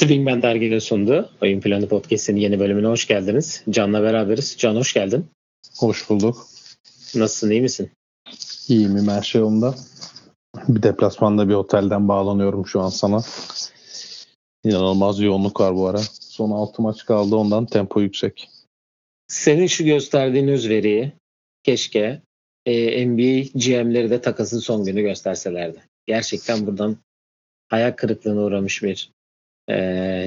Swingman derginin sunduğu Oyun Planı Podcast'inin yeni bölümüne hoş geldiniz. Can'la beraberiz. Can hoş geldin. Hoş bulduk. Nasılsın, iyi misin? İyiyim, her şey yolunda. Bir deplasmanda bir otelden bağlanıyorum şu an sana. İnanılmaz yoğunluk var bu ara. Son 6 maç kaldı ondan tempo yüksek. Senin şu gösterdiğin özveriyi keşke e, NBA GM'leri de takasın son günü gösterselerdi. Gerçekten buradan hayal kırıklığına uğramış bir e,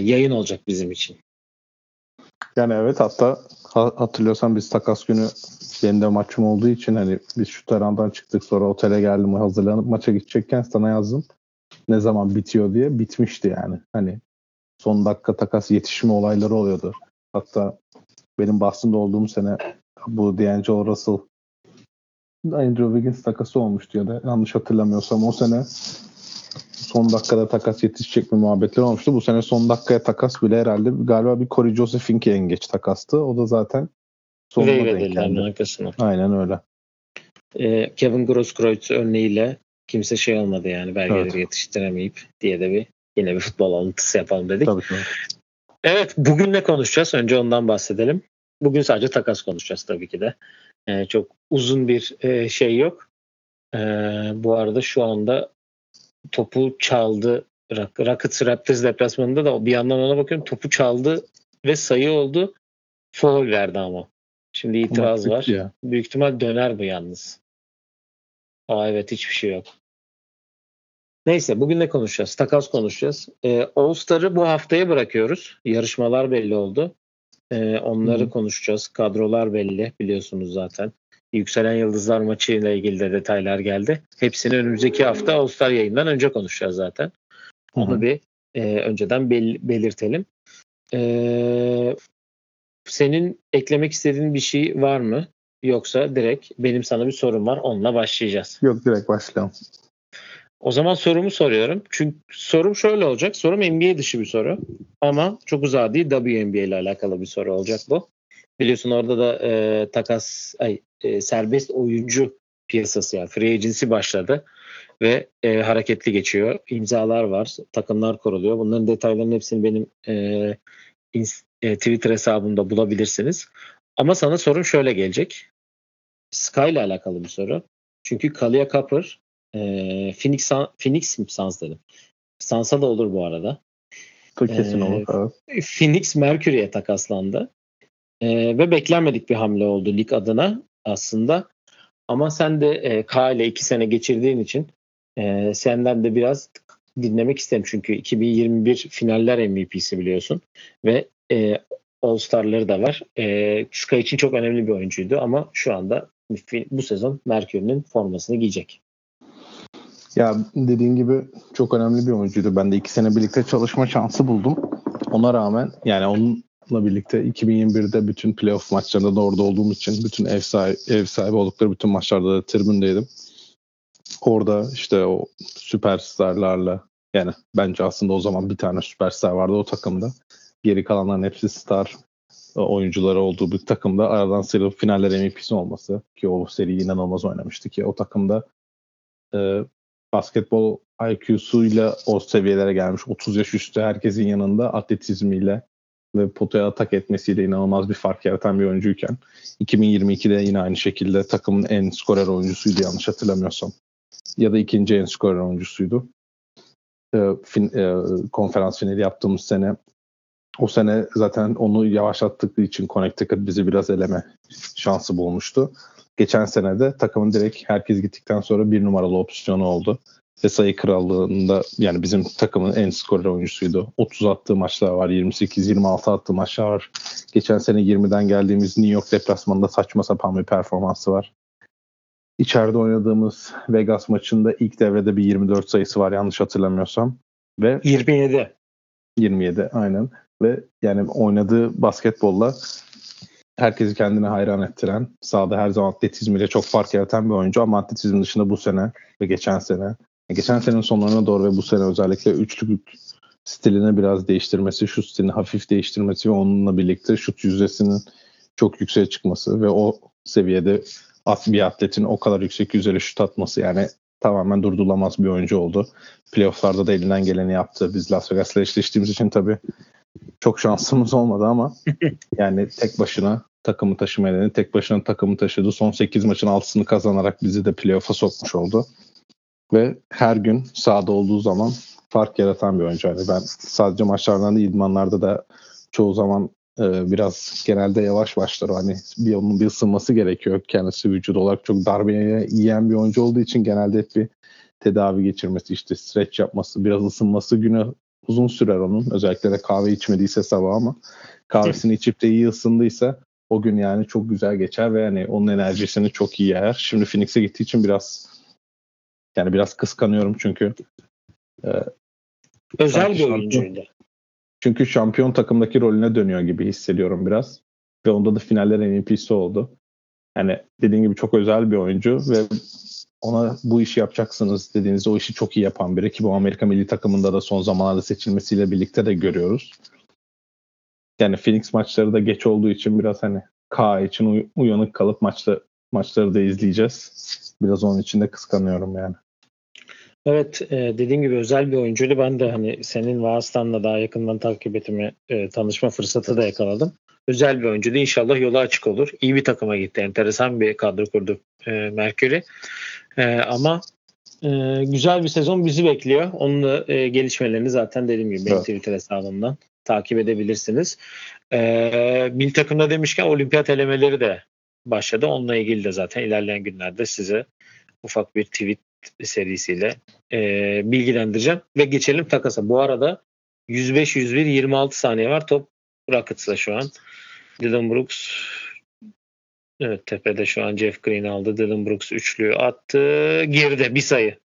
yayın olacak bizim için. Yani evet hatta hatırlıyorsan biz takas günü benim de maçım olduğu için hani biz şu tarandan çıktık sonra otele geldim hazırlanıp maça gidecekken sana yazdım. Ne zaman bitiyor diye bitmişti yani. Hani son dakika takas yetişme olayları oluyordu. Hatta benim Boston'da olduğum sene bu D'Angelo Russell Andrew Wiggins takası olmuştu ya da yanlış hatırlamıyorsam o sene son dakikada takas yetişecek mi muhabbetler olmuştu. Bu sene son dakikaya takas bile herhalde galiba bir Corey Joseph'inki en geç takastı. O da zaten sonuna denk geldi. arkasına. Aynen öyle. Ee, Kevin Grosskreutz örneğiyle kimse şey olmadı yani belgeleri evet. yetiştiremeyip diye de bir yine bir futbol alıntısı yapalım dedik. Tabii ki. Evet bugün ne konuşacağız? Önce ondan bahsedelim. Bugün sadece takas konuşacağız tabii ki de. Ee, çok uzun bir e, şey yok. Ee, bu arada şu anda topu çaldı. Rockets Raptors deplasmanında da bir yandan ona bakıyorum topu çaldı ve sayı oldu. Foul verdi ama. Şimdi itiraz var. Ya. Büyük ihtimal döner bu yalnız. Aa evet hiçbir şey yok. Neyse bugün ne konuşacağız? Takas konuşacağız. Ee, All Star'ı bu haftaya bırakıyoruz. Yarışmalar belli oldu. Ee, onları Hı. konuşacağız. Kadrolar belli biliyorsunuz zaten. Yükselen Yıldızlar maçı ile ilgili de detaylar geldi. Hepsini önümüzdeki hafta All Star yayından önce konuşacağız zaten. Onu Hı-hı. bir e, önceden bel- belirtelim. E, senin eklemek istediğin bir şey var mı? Yoksa direkt benim sana bir sorum var. Onunla başlayacağız. Yok direkt başlayalım. O zaman sorumu soruyorum. Çünkü sorum şöyle olacak. Sorum NBA dışı bir soru. Ama çok uzağa değil WNBA ile alakalı bir soru olacak bu. Biliyorsun orada da e, takas ay e, serbest oyuncu piyasası yani free agency başladı ve e, hareketli geçiyor. İmzalar var, takımlar kuruluyor. Bunların detaylarının hepsini benim e, ins- e, Twitter hesabımda bulabilirsiniz. Ama sana sorum şöyle gelecek. Sky ile alakalı bir soru. Çünkü Kalia Kapır e, Phoenix, Phoenix mi Suns dedim. Sans'a da olur bu arada. Kesin olur. Evet. Phoenix Mercury'e takaslandı. Ee, ve beklenmedik bir hamle oldu lig adına aslında. Ama sen de e, K ile iki sene geçirdiğin için e, senden de biraz dinlemek isterim. Çünkü 2021 finaller MVP'si biliyorsun. Ve e, All Star'ları da var. E, Sky için çok önemli bir oyuncuydu ama şu anda bu sezon Mercury'nin formasını giyecek. Ya dediğin gibi çok önemli bir oyuncuydu. Ben de iki sene birlikte çalışma şansı buldum. Ona rağmen yani onun birlikte 2021'de bütün playoff maçlarında da orada olduğum için bütün ev sahibi, ev sahibi oldukları bütün maçlarda da tribündeydim. Orada işte o süperstarlarla yani bence aslında o zaman bir tane süperstar vardı o takımda. Geri kalanların hepsi star oyuncuları olduğu bir takımda aradan sıyrılıp finaller MVP'si olması ki o seri inanılmaz oynamıştı ki o takımda e, basketbol IQ'suyla o seviyelere gelmiş 30 yaş üstü herkesin yanında atletizmiyle ve potaya atak etmesiyle inanılmaz bir fark yaratan bir oyuncuyken 2022'de yine aynı şekilde takımın en skorer oyuncusuydu yanlış hatırlamıyorsam. Ya da ikinci en skorer oyuncusuydu. E, fin, e, konferans finali yaptığımız sene o sene zaten onu yavaşlattıkları için Connecticut bizi biraz eleme şansı bulmuştu. Geçen sene de takımın direkt herkes gittikten sonra bir numaralı opsiyonu oldu sayı krallığında yani bizim takımın en skorer oyuncusuydu. 30 attığı maçlar var, 28-26 attığı maçlar var. Geçen sene 20'den geldiğimiz New York deplasmanında saçma sapan bir performansı var. İçeride oynadığımız Vegas maçında ilk devrede bir 24 sayısı var yanlış hatırlamıyorsam. Ve 27. 27 aynen. Ve yani oynadığı basketbolla herkesi kendine hayran ettiren, sahada her zaman atletizmiyle çok fark yaratan bir oyuncu ama atletizm dışında bu sene ve geçen sene Geçen senenin sonlarına doğru ve bu sene özellikle üçlük stilini biraz değiştirmesi, şut stilini hafif değiştirmesi ve onunla birlikte şut yüzdesinin çok yükseğe çıkması ve o seviyede bir atletin o kadar yüksek yüzdeli şut atması yani tamamen durdurulamaz bir oyuncu oldu. Playoff'larda da elinden geleni yaptı. Biz Las Vegas'la eşleştiğimiz için tabii çok şansımız olmadı ama yani tek başına takımı taşımayı tek başına takımı taşıdı. Son 8 maçın 6'sını kazanarak bizi de playoff'a sokmuş oldu. Ve her gün sahada olduğu zaman fark yaratan bir oyuncu. Yani ben sadece maçlardan değil idmanlarda da çoğu zaman e, biraz genelde yavaş başlar. Hani bir onun bir ısınması gerekiyor. Kendisi vücut olarak çok darbeye yiyen bir oyuncu olduğu için genelde hep bir tedavi geçirmesi, işte stretch yapması, biraz ısınması günü uzun sürer onun. Özellikle de kahve içmediyse sabah ama kahvesini içip de iyi ısındıysa o gün yani çok güzel geçer ve yani onun enerjisini çok iyi yer. Şimdi Phoenix'e gittiği için biraz yani biraz kıskanıyorum çünkü e, özel bir oyuncuydu. Çünkü şampiyon takımdaki rolüne dönüyor gibi hissediyorum biraz. Ve onda da finaller MVP'si oldu. Yani dediğim gibi çok özel bir oyuncu ve ona bu işi yapacaksınız dediğinizde o işi çok iyi yapan biri ki bu Amerika milli takımında da son zamanlarda seçilmesiyle birlikte de görüyoruz. Yani Phoenix maçları da geç olduğu için biraz hani K için uyanık kalıp maçta maçları da izleyeceğiz. Biraz onun için de kıskanıyorum yani. Evet e, dediğim gibi özel bir oyuncuydu. Ben de hani senin vasıtanla daha yakından takip etme, e, tanışma fırsatı da yakaladım. Özel bir oyuncuydu. İnşallah yolu açık olur. İyi bir takıma gitti. Enteresan bir kadro kurdu e, Mercury. E, ama e, güzel bir sezon bizi bekliyor. Onun da e, gelişmelerini zaten dediğim gibi evet. Twitter hesabımdan takip edebilirsiniz. E, milli takımda demişken olimpiyat elemeleri de başladı. Onunla ilgili de zaten ilerleyen günlerde size ufak bir tweet serisiyle e, bilgilendireceğim ve geçelim takasa. Bu arada 105 101 26 saniye var. Top Rockets'da şu an. Dylan Brooks Evet tepede şu an Jeff Green aldı. Dylan Brooks üçlüyü attı. Geride bir sayı.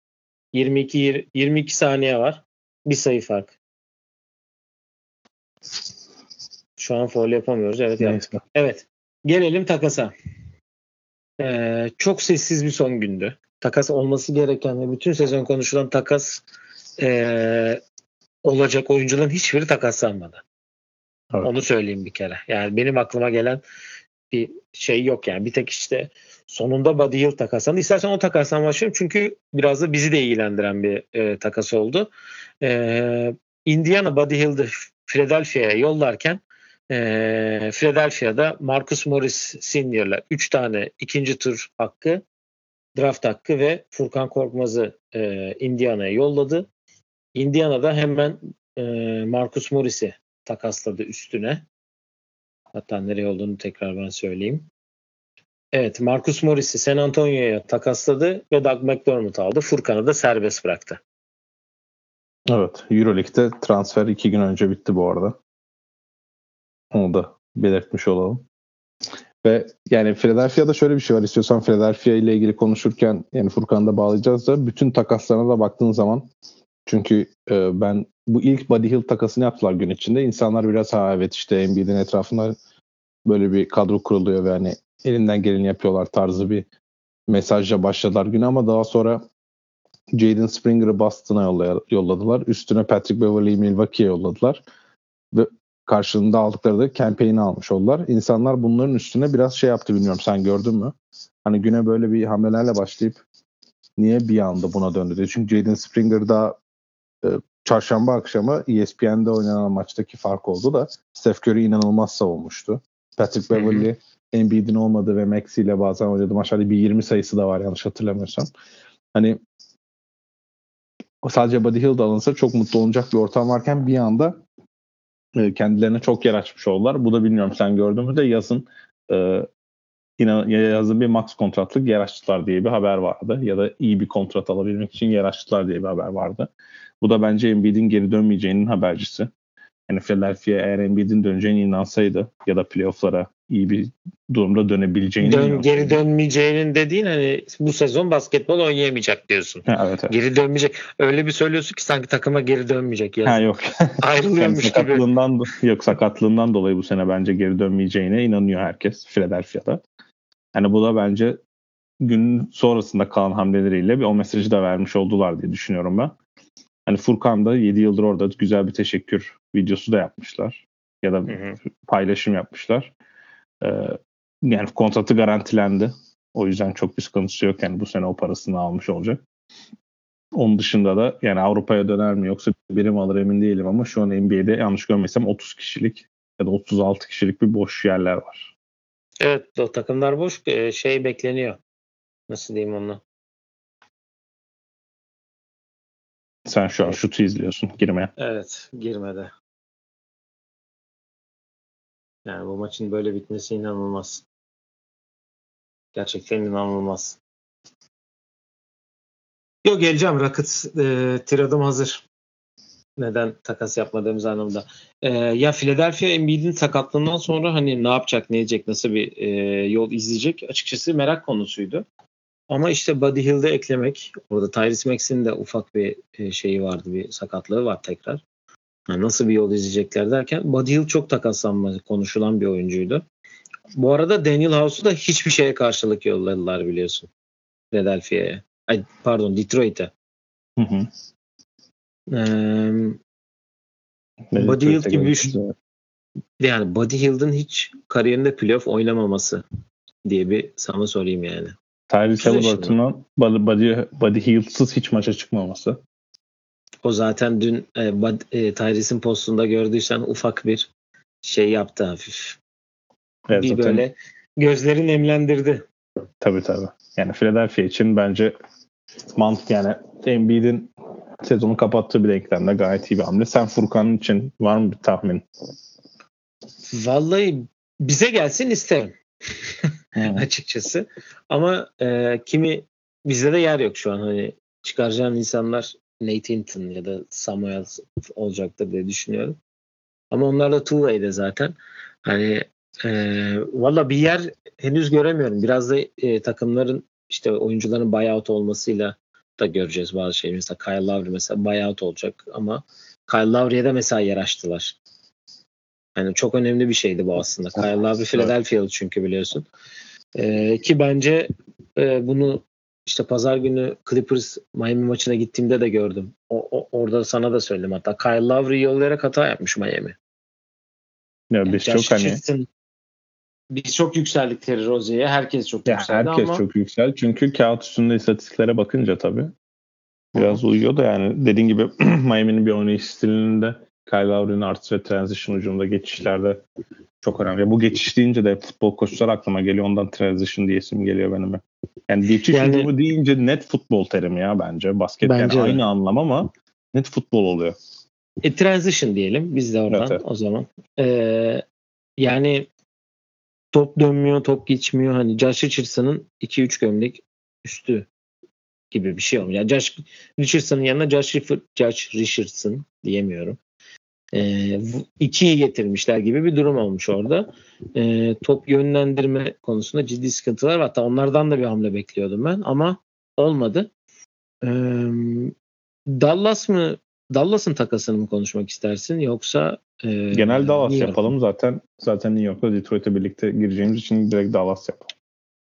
22 22 saniye var. Bir sayı fark. Şu an foul yapamıyoruz. Evet yaptık. Evet. Gelelim takasa. Ee, çok sessiz bir son gündü takas olması gereken ve bütün sezon konuşulan takas e, olacak oyuncuların hiçbiri takaslanmadı. Evet. Onu söyleyeyim bir kere. Yani benim aklıma gelen bir şey yok yani. Bir tek işte sonunda Buddy Hield takaslandı. İstersen o takastan başlayayım çünkü biraz da bizi de ilgilendiren bir e, takas oldu. E, Indiana Buddy Hield'ı Philadelphia'ya yollarken e, Philadelphia'da Marcus Morris Senior'la 3 tane ikinci tur hakkı draft hakkı ve Furkan Korkmaz'ı e, Indiana'ya yolladı. Indiana'da hemen e, Marcus Morris'i takasladı üstüne. Hatta nereye olduğunu tekrar ben söyleyeyim. Evet Marcus Morris'i San Antonio'ya takasladı ve Doug McDermott aldı. Furkan'ı da serbest bıraktı. Evet Euroleague'de transfer iki gün önce bitti bu arada. Onu da belirtmiş olalım. Ve yani Philadelphia'da şöyle bir şey var. İstiyorsan Philadelphia ile ilgili konuşurken yani Furkan'ı da bağlayacağız da bütün takaslarına da baktığın zaman çünkü e, ben bu ilk Buddy Hill takasını yaptılar gün içinde. İnsanlar biraz ha evet işte Embiid'in etrafında böyle bir kadro kuruluyor ve hani elinden geleni yapıyorlar tarzı bir mesajla başladılar günü ama daha sonra Jaden Springer'ı Boston'a yolladılar. Üstüne Patrick Beverley'i Milwaukee'ye yolladılar. Ve karşılığında aldıkları da campaign'i almış oldular. İnsanlar bunların üstüne biraz şey yaptı bilmiyorum sen gördün mü? Hani güne böyle bir hamlelerle başlayıp niye bir anda buna döndü diye. Çünkü Jaden Springer da e, çarşamba akşamı ESPN'de oynanan maçtaki fark oldu da Steph Curry inanılmaz savunmuştu. Patrick Beverley Embiid'in olmadığı ve Maxi ile bazen oynadı maçlarda bir 20 sayısı da var yanlış hatırlamıyorsam. Hani sadece Buddy Hill alınsa çok mutlu olacak bir ortam varken bir anda e, kendilerine çok yer açmış oldular. Bu da bilmiyorum sen gördün mü de yazın e, yine yazın bir max kontratlık yer açtılar diye bir haber vardı. Ya da iyi bir kontrat alabilmek için yer açtılar diye bir haber vardı. Bu da bence Embiid'in geri dönmeyeceğinin habercisi. Yani Philadelphia eğer Embiid'in döneceğine inansaydı ya da playofflara iyi bir durumda dönebileceğini Dön, geri dönmeyeceğinin dediğin hani bu sezon basketbol oynayamayacak diyorsun. Ha, evet, evet. Geri dönmeyecek. Öyle bir söylüyorsun ki sanki takıma geri dönmeyecek. Yazın. Ha yok. Ayrılıyormuş yani sakatlığından, gibi. Yok sakatlığından dolayı bu sene bence geri dönmeyeceğine inanıyor herkes Philadelphia'da. Yani bu da bence gün sonrasında kalan hamleleriyle bir o mesajı da vermiş oldular diye düşünüyorum ben. Hani Furkan da 7 yıldır orada güzel bir teşekkür videosu da yapmışlar. Ya da hı hı. paylaşım yapmışlar. Ee, yani kontratı garantilendi. O yüzden çok bir sıkıntısı yok. Yani bu sene o parasını almış olacak. Onun dışında da yani Avrupa'ya döner mi yoksa birim alır emin değilim ama şu an NBA'de yanlış görmesem 30 kişilik ya da 36 kişilik bir boş yerler var. Evet o takımlar boş e, şey bekleniyor. Nasıl diyeyim onu? Sen şu an şutu izliyorsun girmeye. Evet girmede. Yani bu maçın böyle bitmesi inanılmaz. Gerçekten inanılmaz. Yok geleceğim. Rockets e, tiradım hazır. Neden takas yapmadığımız anlamda. E, ya Philadelphia Embiid'in sakatlığından sonra hani ne yapacak, ne edecek, nasıl bir e, yol izleyecek açıkçası merak konusuydu. Ama işte Buddy Hield'e eklemek, orada Tyrese Maxey'in de ufak bir e, şeyi vardı, bir sakatlığı var tekrar. Yani nasıl bir yol izleyecekler derken Buddy Hield çok takaslanma konuşulan bir oyuncuydu. Bu arada Daniel House'u da hiçbir şeye karşılık yolladılar biliyorsun. Philadelphia'ya. Ay, pardon Detroit'e. Hı hı. Ee, Buddy Hield gibi bir yani Buddy Hield'ın hiç kariyerinde playoff oynamaması diye bir sana sorayım yani. Tyrese Halliburton'un Buddy, Buddy Hield'sız hiç maça çıkmaması. O zaten dün e, e, Tyrese'in postunda gördüysen ufak bir şey yaptı hafif. Evet, bir zaten, böyle gözleri nemlendirdi. Tabii tabii. Yani Philadelphia için bence mantık yani Embiid'in sezonu kapattığı bir denklemde gayet iyi bir hamle. Sen Furkan'ın için var mı bir tahmin? Vallahi bize gelsin isterim. açıkçası. Ama e, kimi bizde de yer yok şu an. Hani çıkaracağın insanlar Nate Hinton ya da Samuel olacaktır diye düşünüyorum. Ama onlar da two zaten. Hani e, valla bir yer henüz göremiyorum. Biraz da e, takımların işte oyuncuların buyout olmasıyla da göreceğiz bazı şeyleri. Mesela Kyle Lowry mesela buyout olacak ama Kyle Lowry'e de mesela yer açtılar. Yani çok önemli bir şeydi bu aslında. Kyle Lowry Philadelphia'lı çünkü biliyorsun. Ee, ki bence e, bunu işte pazar günü Clippers Miami maçına gittiğimde de gördüm. O, o, orada sana da söyledim hatta. Kyle Lowry yollayarak hata yapmış Miami. Ya biz yani çok hani biz çok yükseldik Terry Rozier'e. Herkes çok ya yükseldi herkes ama. çok yükseldi. Çünkü kağıt üstünde istatistiklere bakınca tabii biraz Hı. uyuyor da yani dediğin gibi Miami'nin bir oynayış stilinde Kyle Lowry'nin artı ve transition ucunda geçişlerde çok önemli. Bu geçiş deyince de futbol koçları aklıma geliyor. Ondan transition diye isim geliyor benim. Yani geçiş yani, ucumu deyince net futbol terimi ya bence. Basket bence yani aynı anlam ama net futbol oluyor. E, transition diyelim biz de oradan evet, evet. o zaman. Ee, yani top dönmüyor, top geçmiyor. Hani Josh Richardson'ın 2-3 gömlek üstü gibi bir şey olmuyor. Yani Josh Richardson'ın yanına Josh, Josh Richardson diyemiyorum. E, ikiyi getirmişler gibi bir durum olmuş orada. E, top yönlendirme konusunda ciddi sıkıntılar var. Hatta onlardan da bir hamle bekliyordum ben ama olmadı. E, Dallas mı Dallas'ın takasını mı konuşmak istersin yoksa e, genel Dallas New yapalım zaten zaten New York'la Detroit'e birlikte gireceğimiz için direkt Dallas yapalım.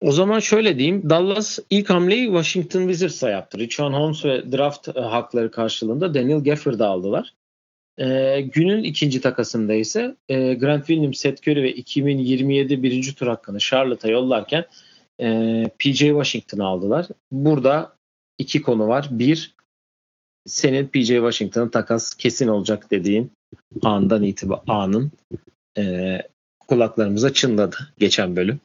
O zaman şöyle diyeyim. Dallas ilk hamleyi Washington Wizards'a yaptı. Richard Holmes ve draft hakları karşılığında Daniel Gafford'ı aldılar. E, günün ikinci takasında ise e, Grant Williams, Seth Curry ve 2027 birinci tur hakkını Charlotte'a yollarken e, PJ Washington'ı aldılar. Burada iki konu var. Bir, senin PJ Washington'ın takas kesin olacak dediğin andan itibaren anın e, kulaklarımıza çınladı geçen bölüm.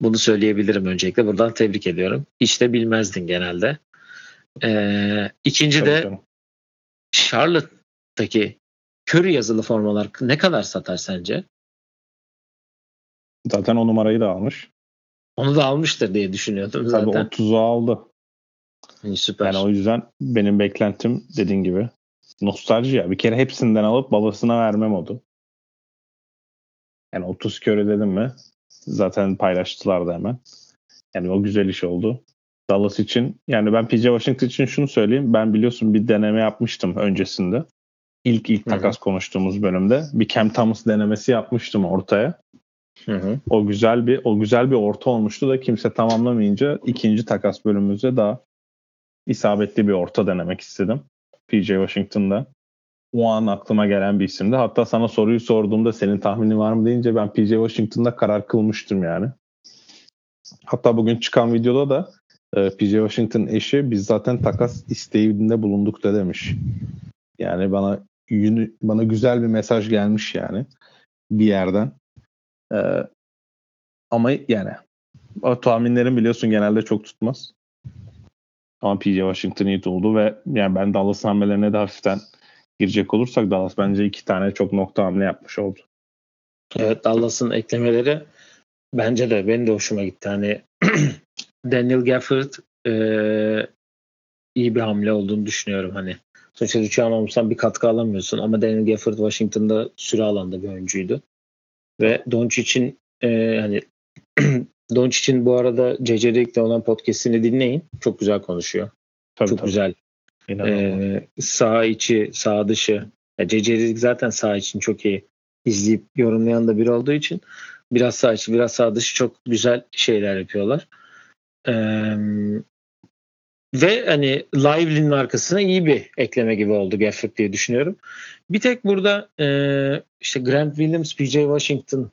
Bunu söyleyebilirim öncelikle. Buradan tebrik ediyorum. Hiç de bilmezdin genelde. Ee, ikinci de. Charlotte'daki Curry yazılı formalar ne kadar satar sence? Zaten o numarayı da almış. Onu da almıştır diye düşünüyordum zaten. Tabii 30'u aldı. Yani süper. Yani o yüzden benim beklentim dediğin gibi nostalji ya. Bir kere hepsinden alıp babasına verme modu. Yani 30 köre dedim mi zaten paylaştılar da hemen. Yani o güzel iş oldu. Dallas için yani ben PJ Washington için şunu söyleyeyim. Ben biliyorsun bir deneme yapmıştım öncesinde ilk ilk takas Hı-hı. konuştuğumuz bölümde bir Cam Thomas denemesi yapmıştım ortaya. Hı-hı. O güzel bir o güzel bir orta olmuştu da kimse tamamlamayınca ikinci takas bölümümüzde daha isabetli bir orta denemek istedim. PJ Washington'da. O an aklıma gelen bir isimdi. Hatta sana soruyu sorduğumda senin tahmini var mı deyince ben PJ Washington'da karar kılmıştım yani. Hatta bugün çıkan videoda da e, PJ Washington eşi biz zaten takas isteğinde bulunduk da demiş. Yani bana bana güzel bir mesaj gelmiş yani bir yerden. Ee, ama yani o tahminlerim biliyorsun genelde çok tutmaz. Ama PJ Washington iyi oldu ve yani ben Dallas hamlelerine de hafiften girecek olursak Dallas bence iki tane çok nokta hamle yapmış oldu. Evet Dallas'ın eklemeleri bence de benim de hoşuma gitti. Hani Daniel Gafford e, iyi bir hamle olduğunu düşünüyorum hani. Sonuçta üçü almamışsan bir katkı alamıyorsun ama Daniel Gafford Washington'da süre alanda bir oyuncuydu. Ve Doncic'in e, hani Doncic'in bu arada CC'de olan podcast'ini dinleyin. Çok güzel konuşuyor. Tabii, Çok tabii. güzel. Ee, sağ içi, sağ dışı. CC'lik zaten sağ için çok iyi izleyip yorumlayan da biri olduğu için biraz sağ içi, biraz sağ dışı çok güzel şeyler yapıyorlar. Ee, ve hani Lively'nin arkasına iyi bir ekleme gibi oldu Gafford diye düşünüyorum. Bir tek burada e, işte Grant Williams, PJ Washington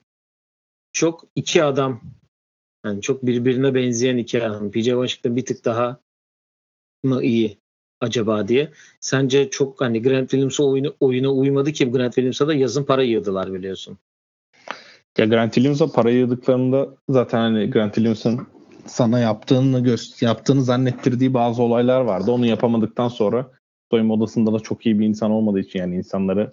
çok iki adam yani çok birbirine benzeyen iki adam. PJ Washington bir tık daha mı iyi acaba diye. Sence çok hani Grant Williams oyunu, oyuna uymadı ki Grant Williams'a da yazın para yığdılar biliyorsun. Ya Grant Williams'a para yığdıklarında zaten hani Grant Williams'ın sana yaptığını gö- yaptığını zannettirdiği bazı olaylar vardı. Onu yapamadıktan sonra soyunma odasında da çok iyi bir insan olmadığı için yani insanları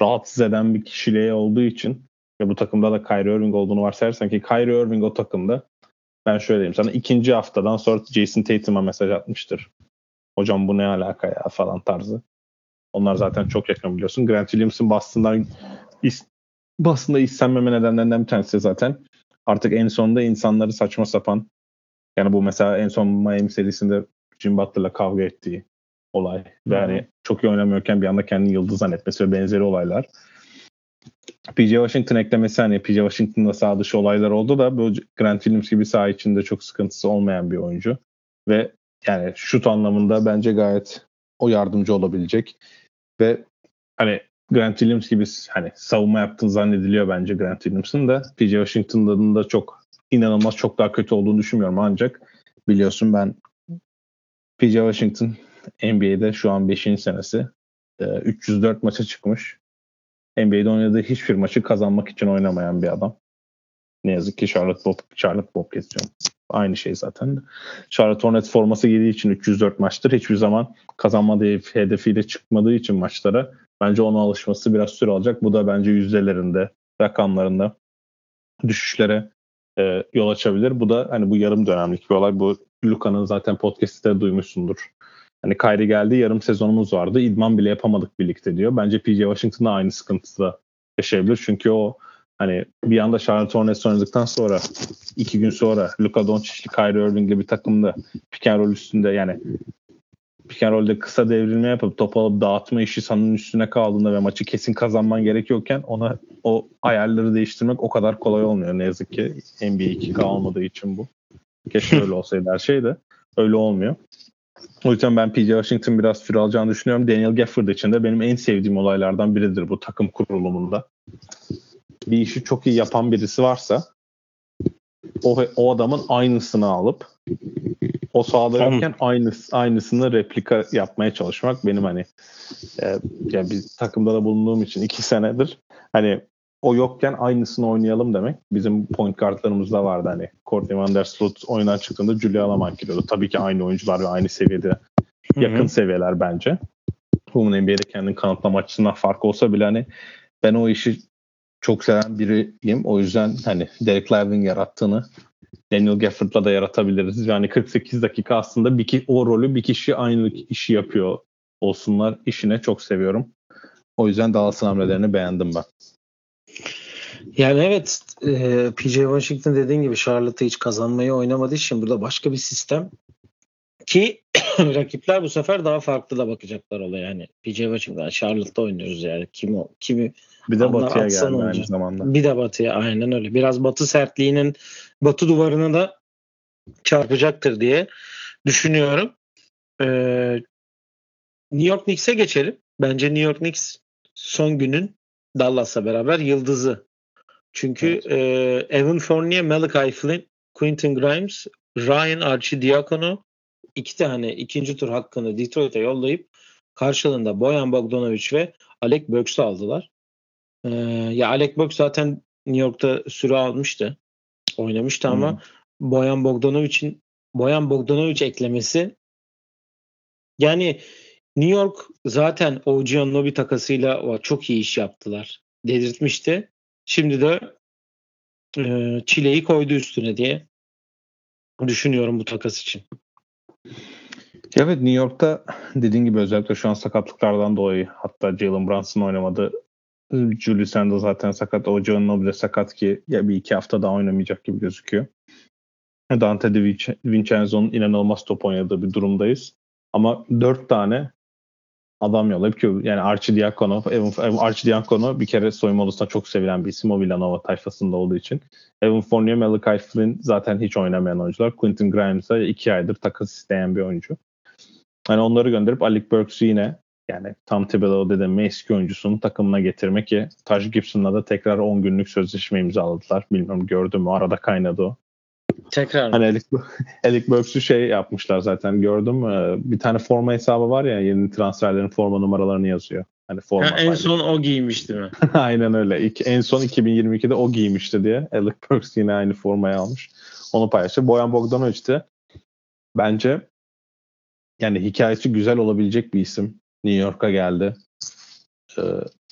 rahatsız eden bir kişiliğe olduğu için ve bu takımda da Kyrie Irving olduğunu varsayarsan ki Kyrie Irving o takımda ben şöyle diyeyim sana ikinci haftadan sonra Jason Tatum'a mesaj atmıştır. Hocam bu ne alaka ya falan tarzı. Onlar zaten çok yakın biliyorsun. Grant Williams'ın Boston'dan is, Boston'da istenmeme nedenlerinden bir tanesi zaten. Artık en sonunda insanları saçma sapan yani bu mesela en son Miami serisinde Jim Butler'la kavga ettiği olay. Ve yani çok iyi oynamıyorken bir anda kendini yıldız zannetmesi ve benzeri olaylar. PJ Washington eklemesi hani PJ Washington'da sağ dışı olaylar oldu da bu Grant Williams gibi sağ içinde çok sıkıntısı olmayan bir oyuncu. Ve yani şut anlamında bence gayet o yardımcı olabilecek. Ve hani Grant Williams gibi hani savunma yaptığını zannediliyor bence Grant Williams'ın da. PJ Washington'ın da çok inanılmaz çok daha kötü olduğunu düşünmüyorum ancak biliyorsun ben PJ Washington NBA'de şu an 5. senesi. 304 ee, maça çıkmış. NBA'de oynadığı hiçbir maçı kazanmak için oynamayan bir adam. Ne yazık ki Charlotte Bob, Charlotte Bob geçiyorum. Aynı şey zaten. Charlotte Hornets forması giydiği için 304 maçtır. Hiçbir zaman kazanma hedefiyle çıkmadığı için maçlara bence ona alışması biraz süre alacak. Bu da bence yüzdelerinde, rakamlarında düşüşlere e, yol açabilir. Bu da hani bu yarım dönemlik bir olay. Bu Luka'nın zaten podcast'te duymuşsundur. Hani Kyrie geldi yarım sezonumuz vardı. İdman bile yapamadık birlikte diyor. Bence PJ Washington'da aynı sıkıntısı da yaşayabilir. Çünkü o hani bir anda Charlotte Hornets oynadıktan sonra iki gün sonra Luka Doncic'li Kyrie Irving'li bir takımda pick and roll üstünde yani pick and roll'de kısa devrilme yapıp top alıp dağıtma işi sanın üstüne kaldığında ve maçı kesin kazanman gerekiyorken ona o ayarları değiştirmek o kadar kolay olmuyor ne yazık ki NBA 2K olmadığı için bu. Keşke öyle olsaydı her şey de öyle olmuyor. O yüzden ben PJ Washington biraz süre alacağını düşünüyorum. Daniel Gafford için de benim en sevdiğim olaylardan biridir bu takım kurulumunda. Bir işi çok iyi yapan birisi varsa o, o adamın aynısını alıp o sahada yokken aynı, aynısını replika yapmaya çalışmak benim hani e, yani bir takımda da bulunduğum için iki senedir hani o yokken aynısını oynayalım demek. Bizim point kartlarımızda vardı hani Courtney Van Der Sloot oyundan çıktığında Julia Lamar giriyordu. Tabii ki aynı oyuncular ve aynı seviyede yakın Hı-hı. seviyeler bence. Women NBA'de kendini kanıtlama açısından fark olsa bile hani ben o işi çok seven biriyim. O yüzden hani Derek Living yarattığını Daniel Gafford'la da yaratabiliriz. Yani 48 dakika aslında bir ki, o rolü bir kişi aynı işi yapıyor olsunlar. işine çok seviyorum. O yüzden Dallas'ın hamlelerini beğendim ben. Yani evet e, PJ Washington dediğin gibi Charlotte'ı hiç kazanmayı oynamadığı için burada başka bir sistem ki rakipler bu sefer daha farklı da bakacaklar olaya yani. PJ Washington Charlotte'da oynuyoruz yani. Kim o? Kimi bir de batıya geldi aynı zamanda. Bir de batıya aynen öyle. Biraz batı sertliğinin batı duvarına da çarpacaktır diye düşünüyorum. Ee, New York Knicks'e geçelim. Bence New York Knicks son günün Dallas'la beraber yıldızı. Çünkü evet. e, Evan Fournier, Malachi Flynn, Quentin Grimes, Ryan Arcidiakono iki tane ikinci tur hakkını Detroit'e yollayıp karşılığında Boyan Bogdanovic ve Alec Burks'u aldılar. Ee, ya Alec Burks zaten New York'ta süre almıştı. Oynamıştı ama hmm. Boyan Bogdanovic'in Boyan Bogdanovic eklemesi yani New York zaten OG Anunoby takasıyla çok iyi iş yaptılar. Dedirtmişti. Şimdi de e, çileyi koydu üstüne diye düşünüyorum bu takas için. Evet New York'ta dediğin gibi özellikle şu an sakatlıklardan dolayı hatta Jalen Brunson oynamadı. Julius Randle zaten sakat. O John sakat ki ya bir iki hafta daha oynamayacak gibi gözüküyor. Dante de Vincenzo'nun inanılmaz top oynadığı bir durumdayız. Ama dört tane adam yollayıp ki yani Archidiakono, Evan, Archidiakono bir kere soyunma odasında çok sevilen bir isim o Villanova tayfasında olduğu için. Evan Fournier, Malachi Flynn zaten hiç oynamayan oyuncular. Quentin Grimes ise iki aydır takas isteyen bir oyuncu. Yani onları gönderip Alec Burks'u yine yani Tom Thibodeau dediğim eski oyuncusunu takımına getirmek ki Taj Gibson'la da tekrar 10 günlük sözleşme imzaladılar. Bilmiyorum gördüm mü arada kaynadı o. Tekrar. Hani Alec, Alec Burks'u şey yapmışlar zaten gördüm. Bir tane forma hesabı var ya yeni transferlerin forma numaralarını yazıyor. Hani forma ha, en son o giymişti mi? Aynen öyle. İlk, en son 2022'de o giymişti diye. Alec Burks yine aynı formayı almış. Onu paylaştı. Boyan Bogdanovic de bence yani hikayesi güzel olabilecek bir isim. New York'a geldi. Ee,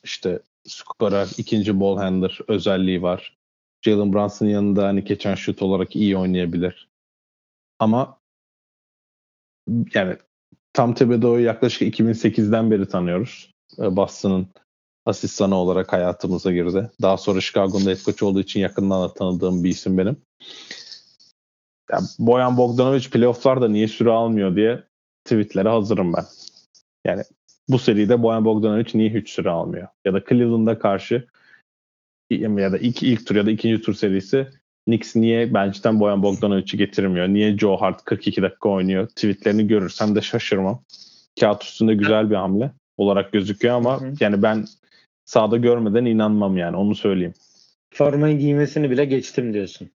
işte skorer, ikinci ball handler özelliği var. Jalen Brunson'ın yanında hani geçen şut olarak iyi oynayabilir. Ama yani Tam Thibodeau'yu yaklaşık 2008'den beri tanıyoruz. Ee, Boston'ın asistanı olarak hayatımıza girdi. Daha sonra Chicago'da head coach olduğu için yakından da tanıdığım bir isim benim. Yani Boyan Bogdanovic playofflarda niye süre almıyor diye tweetlere hazırım ben. Yani bu seride Boyan Bogdanovic niye hiç süre almıyor? Ya da Cleveland'a karşı ya da ilk, ilk tur ya da ikinci tur serisi Knicks niye bench'ten Boyan Bogdanovic'i getirmiyor? Niye Joe Hart 42 dakika oynuyor? Tweetlerini görürsem de şaşırmam. Kağıt üstünde güzel bir hamle olarak gözüküyor ama Hı. yani ben sahada görmeden inanmam yani onu söyleyeyim. Formayı giymesini bile geçtim diyorsun.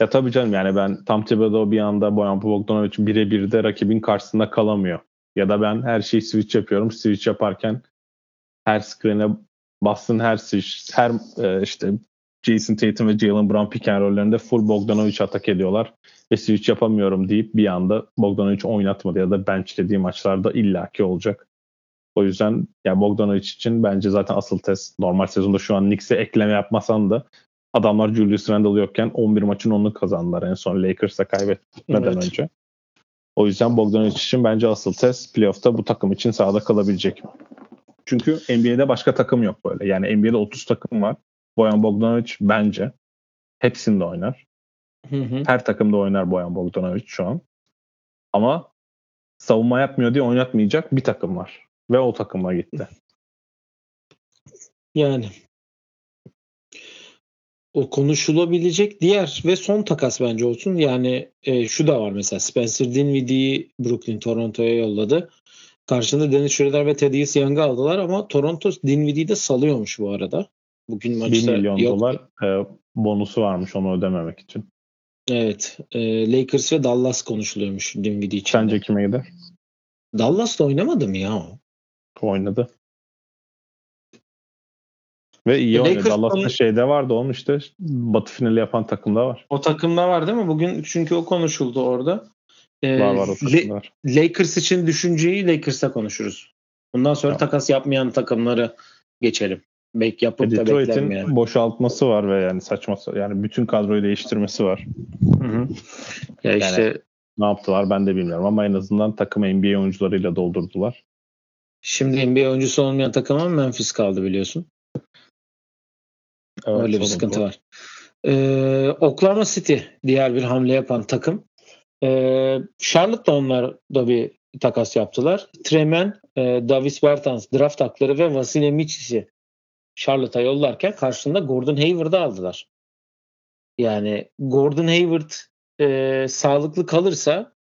Ya tabii canım yani ben tam Thibodeau bir anda Boyan Bogdanovic birebir de rakibin karşısında kalamıyor. Ya da ben her şeyi switch yapıyorum. Switch yaparken her screen'e bastın her switch, her e, işte Jason Tatum ve Jalen Brown pick and roll'lerinde full Bogdanovic atak ediyorlar. Ve switch yapamıyorum deyip bir anda Bogdanovic oynatmadı ya da benchlediği maçlarda illaki olacak. O yüzden ya Bogdanovic için bence zaten asıl test normal sezonda şu an Knicks'e ekleme yapmasan da adamlar Julius Randle yokken 11 maçın 10'unu kazandılar en son Lakers'a kaybetmeden evet. önce. O yüzden Bogdanovic için bence asıl test playoff'ta bu takım için sahada kalabilecek mi? Çünkü NBA'de başka takım yok böyle. Yani NBA'de 30 takım var. Boyan Bogdanovic bence hepsinde oynar. Hı hı. Her takımda oynar Boyan Bogdanovic şu an. Ama savunma yapmıyor diye oynatmayacak bir takım var. Ve o takıma gitti. Yani o konuşulabilecek diğer ve son takas bence olsun. Yani e, şu da var mesela Spencer Dinwiddie'yi Brooklyn Toronto'ya yolladı. Karşında Dennis Schroeder ve Thaddeus Young'ı aldılar ama Toronto Dinwiddie'yi de salıyormuş bu arada. Bugün maçta 1 milyon yok. dolar e, bonusu varmış onu ödememek için. Evet. E, Lakers ve Dallas konuşuluyormuş Dinwiddie için. Sence kime gider? Dallas'ta oynamadı mı ya o? Oynadı. Ve iyi oynadı. Dallas'ta konu... şeyde vardı onun işte batı finali yapan takımda var. O takımda var değil mi? Bugün çünkü o konuşuldu orada. Ee, var var o takımda var. Lakers için düşünceyi Lakers'ta konuşuruz. Bundan sonra tamam. takas yapmayan takımları geçelim. Bek yapıp e, da Detroit'in yani. boşaltması var ve yani saçması yani bütün kadroyu değiştirmesi var. Hı hı. Ya yani işte ne yaptılar ben de bilmiyorum ama en azından takımı NBA oyuncularıyla doldurdular. Şimdi NBA oyuncusu olmayan takıma Memphis kaldı biliyorsun. Evet, Öyle bir sıkıntı var. Ee, Oklahoma City diğer bir hamle yapan takım. Ee, Charlotte da onlar da bir takas yaptılar. Tremen, e, Davis Bertans draft hakları ve Vasile Micic'i Charlotte'a yollarken karşılığında Gordon Hayward'ı aldılar. Yani Gordon Hayward e, sağlıklı kalırsa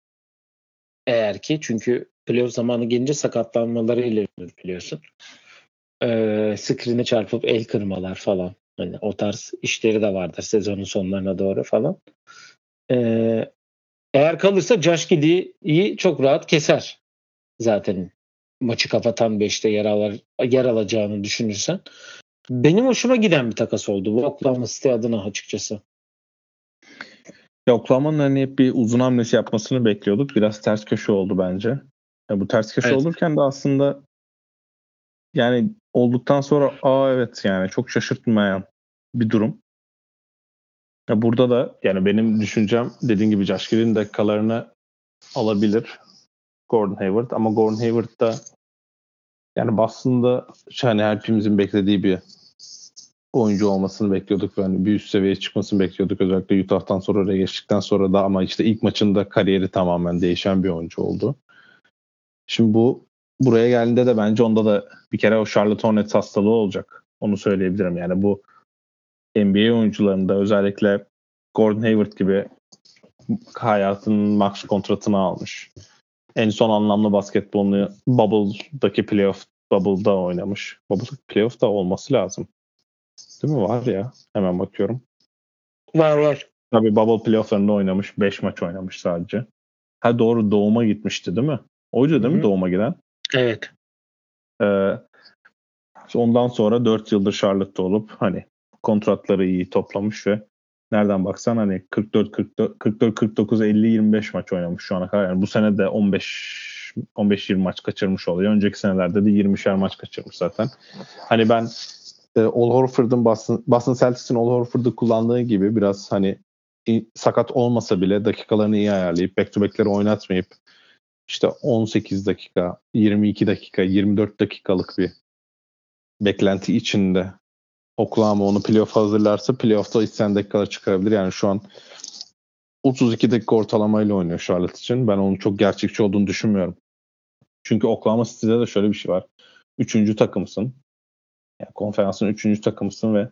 eğer ki çünkü playoff zamanı gelince sakatlanmalarıyla biliyorsun. E, screen'e çarpıp el kırmalar falan. Hani o tarz işleri de vardır sezonun sonlarına doğru falan. E, Eğer kalırsa Josh Giddy'yi çok rahat keser zaten maçı kapatan 5'te yer, alır, yer alacağını düşünürsen. Benim hoşuma giden bir takas oldu bu Oklahoma City adına açıkçası. Ya Oklahoma'nın hani hep bir uzun hamlesi yapmasını bekliyorduk. Biraz ters köşe oldu bence. Ya bu ters köşe evet. olurken de aslında yani olduktan sonra aa evet yani çok şaşırtmayan bir durum. Ya burada da yani benim düşüncem dediğim gibi Josh Giddey'in dakikalarını alabilir Gordon Hayward ama Gordon Hayward da yani Boston'da hani hepimizin beklediği bir oyuncu olmasını bekliyorduk ve hani bir üst seviyeye çıkmasını bekliyorduk. Özellikle Utah'tan sonra oraya geçtikten sonra da ama işte ilk maçında kariyeri tamamen değişen bir oyuncu oldu. Şimdi bu buraya geldiğinde de bence onda da bir kere o Charlotte Hornets hastalığı olacak. Onu söyleyebilirim. Yani bu NBA oyuncularında özellikle Gordon Hayward gibi hayatının max kontratını almış. En son anlamlı basketbolunu Bubble'daki playoff Bubble'da oynamış. Bubble'daki playoff'ta olması lazım. Değil mi? Var ya. Hemen bakıyorum. Var var. Tabii Bubble playoff'larında oynamış. 5 maç oynamış sadece. Ha doğru doğuma gitmişti değil mi? Oydu değil Hı-hı. mi doğuma giden? Evet. Ee, ondan sonra 4 yıldır Charlotte'da olup hani kontratları iyi toplamış ve nereden baksan hani 44 44 44 49 50 25 maç oynamış şu ana kadar. Yani bu sene de 15 15 20 maç kaçırmış oluyor. Önceki senelerde de 20'şer maç kaçırmış zaten. Hani ben e, Al Horford'un Boston, Boston Celtics'in Al Horford'u kullandığı gibi biraz hani sakat olmasa bile dakikalarını iyi ayarlayıp back to back'leri oynatmayıp işte 18 dakika, 22 dakika, 24 dakikalık bir beklenti içinde Oklahoma onu playoff hazırlarsa playoff'ta içten dakikalar çıkarabilir. Yani şu an 32 dakika ortalamayla oynuyor Charlotte için. Ben onun çok gerçekçi olduğunu düşünmüyorum. Çünkü Oklahoma City'de de şöyle bir şey var. Üçüncü takımsın. Yani konferansın üçüncü takımsın ve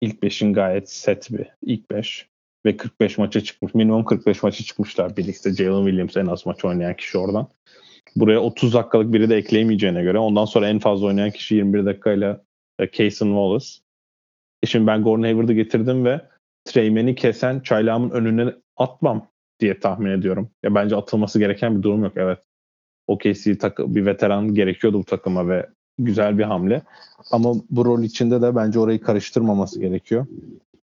ilk beşin gayet set bir ilk beş ve 45 maça çıkmış. Minimum 45 maça çıkmışlar birlikte. Jalen Williams en az maç oynayan kişi oradan. Buraya 30 dakikalık biri de ekleyemeyeceğine göre ondan sonra en fazla oynayan kişi 21 dakikayla e, Cason Wallace. E şimdi ben Gordon Hayward'ı getirdim ve Treyman'i kesen çaylağımın önüne atmam diye tahmin ediyorum. Ya bence atılması gereken bir durum yok. Evet. OKC takı bir veteran gerekiyordu bu takıma ve güzel bir hamle. Ama bu rol içinde de bence orayı karıştırmaması gerekiyor.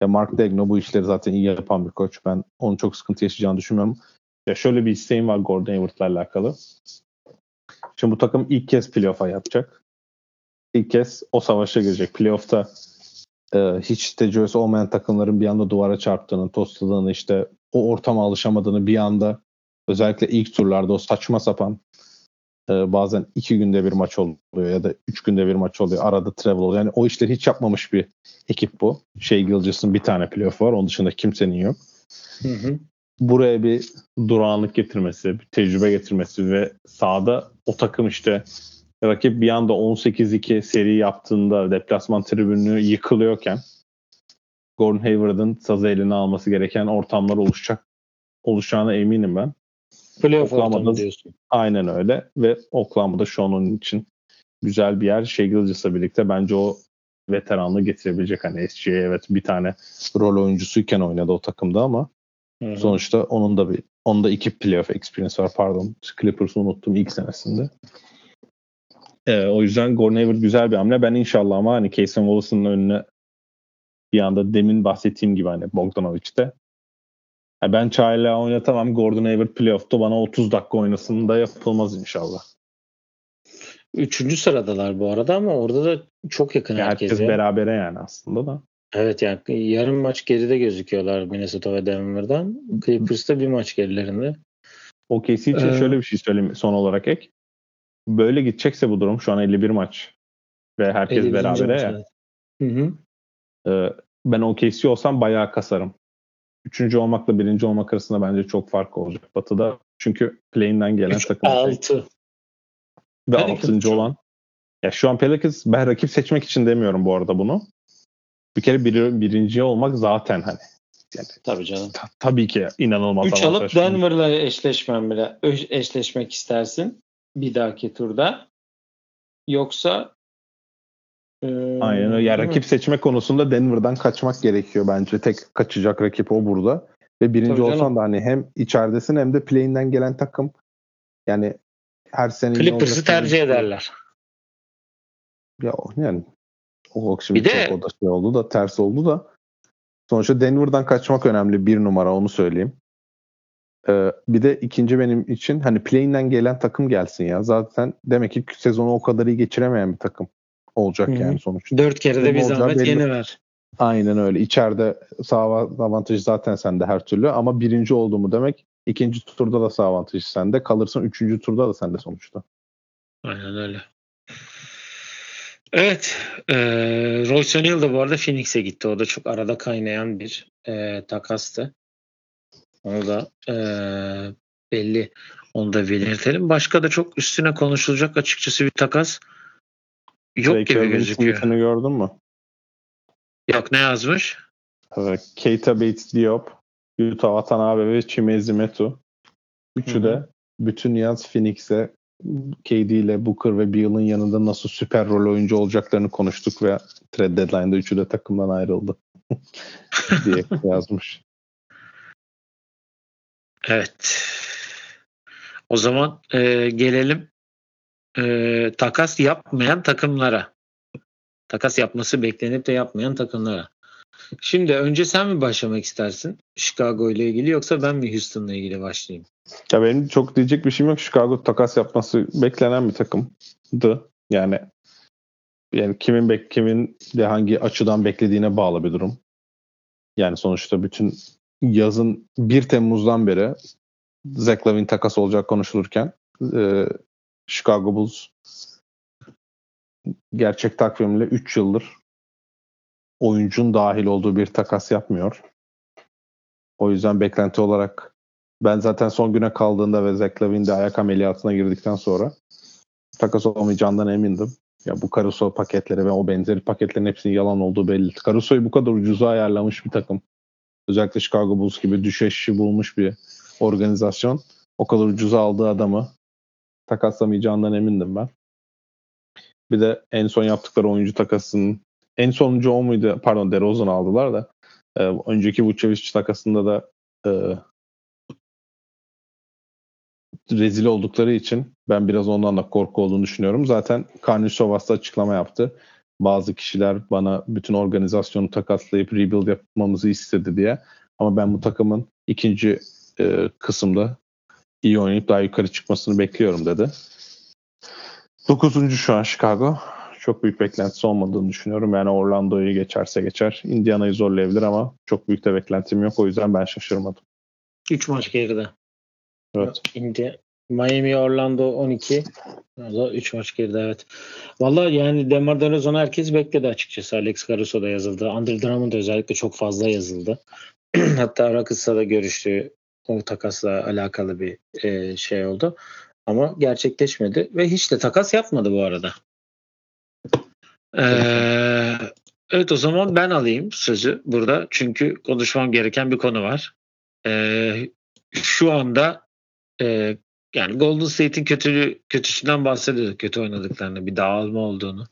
Ya Mark Degno bu işleri zaten iyi yapan bir koç. Ben onun çok sıkıntı yaşayacağını düşünmüyorum. Ya şöyle bir isteğim var Gordon Hayward'la alakalı. Şimdi bu takım ilk kez playoff'a yapacak. İlk kez o savaşa girecek. Playoff'ta e, hiç tecrübesi olmayan takımların bir anda duvara çarptığını, tostladığını, işte o ortama alışamadığını bir anda özellikle ilk turlarda o saçma sapan e, bazen iki günde bir maç oluyor ya da üç günde bir maç oluyor. Arada travel oluyor. Yani o işleri hiç yapmamış bir ekip bu. Şey Gilgis'in bir tane playoff var. Onun dışında kimsenin yok. Hı hı. Buraya bir durağanlık getirmesi, bir tecrübe getirmesi ve sahada o takım işte rakip bir anda 18-2 seri yaptığında deplasman tribünü yıkılıyorken Gordon Hayward'ın sazı eline alması gereken ortamlar oluşacak oluşacağına eminim ben. Playoff ortamı diyorsun. Aynen öyle ve Oklahoma'da şu an onun için güzel bir yer. Shea Gilgis'la birlikte bence o veteranlığı getirebilecek. Hani SGA evet bir tane rol oyuncusuyken oynadı o takımda ama Hı-hı. sonuçta onun da bir onda iki playoff experience var pardon. Clippers'ı unuttum ilk senesinde. Ee, o yüzden Gordon Hayward güzel bir hamle. Ben inşallah ama hani Cason Wallace'ın önüne bir anda demin bahsettiğim gibi hani Bogdanovic'te yani ben Çayla oynatamam. Gordon Hayward playoff'ta bana 30 dakika oynasın da yapılmaz inşallah. Üçüncü sıradalar bu arada ama orada da çok yakın ya herkes. Herkes berabere yani aslında da. Evet yani yarım maç geride gözüküyorlar Minnesota ve Denver'dan. Clippers'ta bir maç gerilerinde. OKC için ee, şöyle bir şey söyleyeyim son olarak ek. Böyle gidecekse bu durum şu an 51 maç ve herkes berabere ya. Evet. Hı hı. Ee, ben OKC olsam bayağı kasarım üçüncü olmakla birinci olmak arasında bence çok fark olacak Batı'da. Çünkü play'inden gelen Üç, takım. Altı. Ve altıncı olan. Ya şu an Pelicans ben rakip seçmek için demiyorum bu arada bunu. Bir kere bir, birinci olmak zaten hani yani tabii canım. Ta, tabii ki inanılmaz. Üç alıp Denver'la eşleşmem bile eşleşmek istersin bir dahaki turda. Yoksa Aynen öyle. Yani rakip seçme konusunda Denver'dan kaçmak gerekiyor bence. Tek kaçacak rakip o burada. Ve birinci Tabii olsan canım. da hani hem içeridesin hem de play'inden gelen takım yani her sene Clippers'ı tercih ederler. Ya yani o şimdi bir de, çok o da şey oldu da ters oldu da sonuçta Denver'dan kaçmak önemli bir numara onu söyleyeyim. Ee, bir de ikinci benim için hani play'inden gelen takım gelsin ya. Zaten demek ki sezonu o kadar iyi geçiremeyen bir takım olacak Hı-hı. yani sonuçta. Dört kere de bir zahmet belli. yeni ver. Aynen öyle. İçeride sağ avantajı zaten sende her türlü ama birinci olduğumu demek ikinci turda da sağ avantajı sende. Kalırsın üçüncü turda da sende sonuçta. Aynen öyle. Evet. E, Royce O'Neal da bu arada Phoenix'e gitti. O da çok arada kaynayan bir e, takastı. Onu da e, belli. Onu da belirtelim. Başka da çok üstüne konuşulacak açıkçası bir takas yok Ray gibi gözüküyor. Tweetini gördün mü? Yok ne yazmış? Evet, Keita Bates Diop, Yuta Watanabe ve Chimezi Metu. Üçü Hı-hı. de bütün yaz Phoenix'e KD ile Booker ve Beal'ın yanında nasıl süper rol oyuncu olacaklarını konuştuk ve trade deadline'da üçü de takımdan ayrıldı diye yazmış. Evet. O zaman e, gelelim e, takas yapmayan takımlara. Takas yapması beklenip de yapmayan takımlara. Şimdi önce sen mi başlamak istersin Chicago ile ilgili yoksa ben mi Houston'la ilgili başlayayım? Ya benim çok diyecek bir şeyim yok. Chicago takas yapması beklenen bir takımdı. Yani yani kimin bek kimin de hangi açıdan beklediğine bağlı bir durum. Yani sonuçta bütün yazın 1 Temmuz'dan beri Zach Lavin takas olacak konuşulurken e, Chicago Bulls gerçek takvimle 3 yıldır oyuncun dahil olduğu bir takas yapmıyor. O yüzden beklenti olarak ben zaten son güne kaldığında ve Zach Lavin de ayak ameliyatına girdikten sonra takas olmayacağından emindim. Ya bu Caruso paketleri ve o benzeri paketlerin hepsinin yalan olduğu belli. Caruso'yu bu kadar ucuza ayarlamış bir takım. Özellikle Chicago Bulls gibi düşeşi bulmuş bir organizasyon. O kadar ucuza aldığı adamı takaslamayacağından emindim ben. Bir de en son yaptıkları oyuncu takasının en sonuncu o muydu? Pardon DeRozan aldılar da e, önceki Vucevic takasında da e, rezil oldukları için ben biraz ondan da korku olduğunu düşünüyorum. Zaten Karnisovas da açıklama yaptı. Bazı kişiler bana bütün organizasyonu takaslayıp rebuild yapmamızı istedi diye. Ama ben bu takımın ikinci e, kısımda iyi oynayıp daha yukarı çıkmasını bekliyorum dedi. Dokuzuncu şu an Chicago. Çok büyük beklentisi olmadığını düşünüyorum. Yani Orlando'yu geçerse geçer. Indiana'yı zorlayabilir ama çok büyük de beklentim yok. O yüzden ben şaşırmadım. 3 maç geride. Evet. India, Miami, Orlando 12. 3 maç geride evet. Valla yani Demar DeRozan'ı herkes bekledi açıkçası. Alex Caruso da yazıldı. Andre Drummond özellikle çok fazla yazıldı. Hatta Rockets'la da görüştü. O takasla alakalı bir e, şey oldu. Ama gerçekleşmedi ve hiç de takas yapmadı bu arada. Ee, evet o zaman ben alayım sözü burada. Çünkü konuşmam gereken bir konu var. Ee, şu anda e, yani Golden State'in kötülüğü, kötüsünden bahsediyorduk. Kötü oynadıklarını, bir dağılma olduğunu.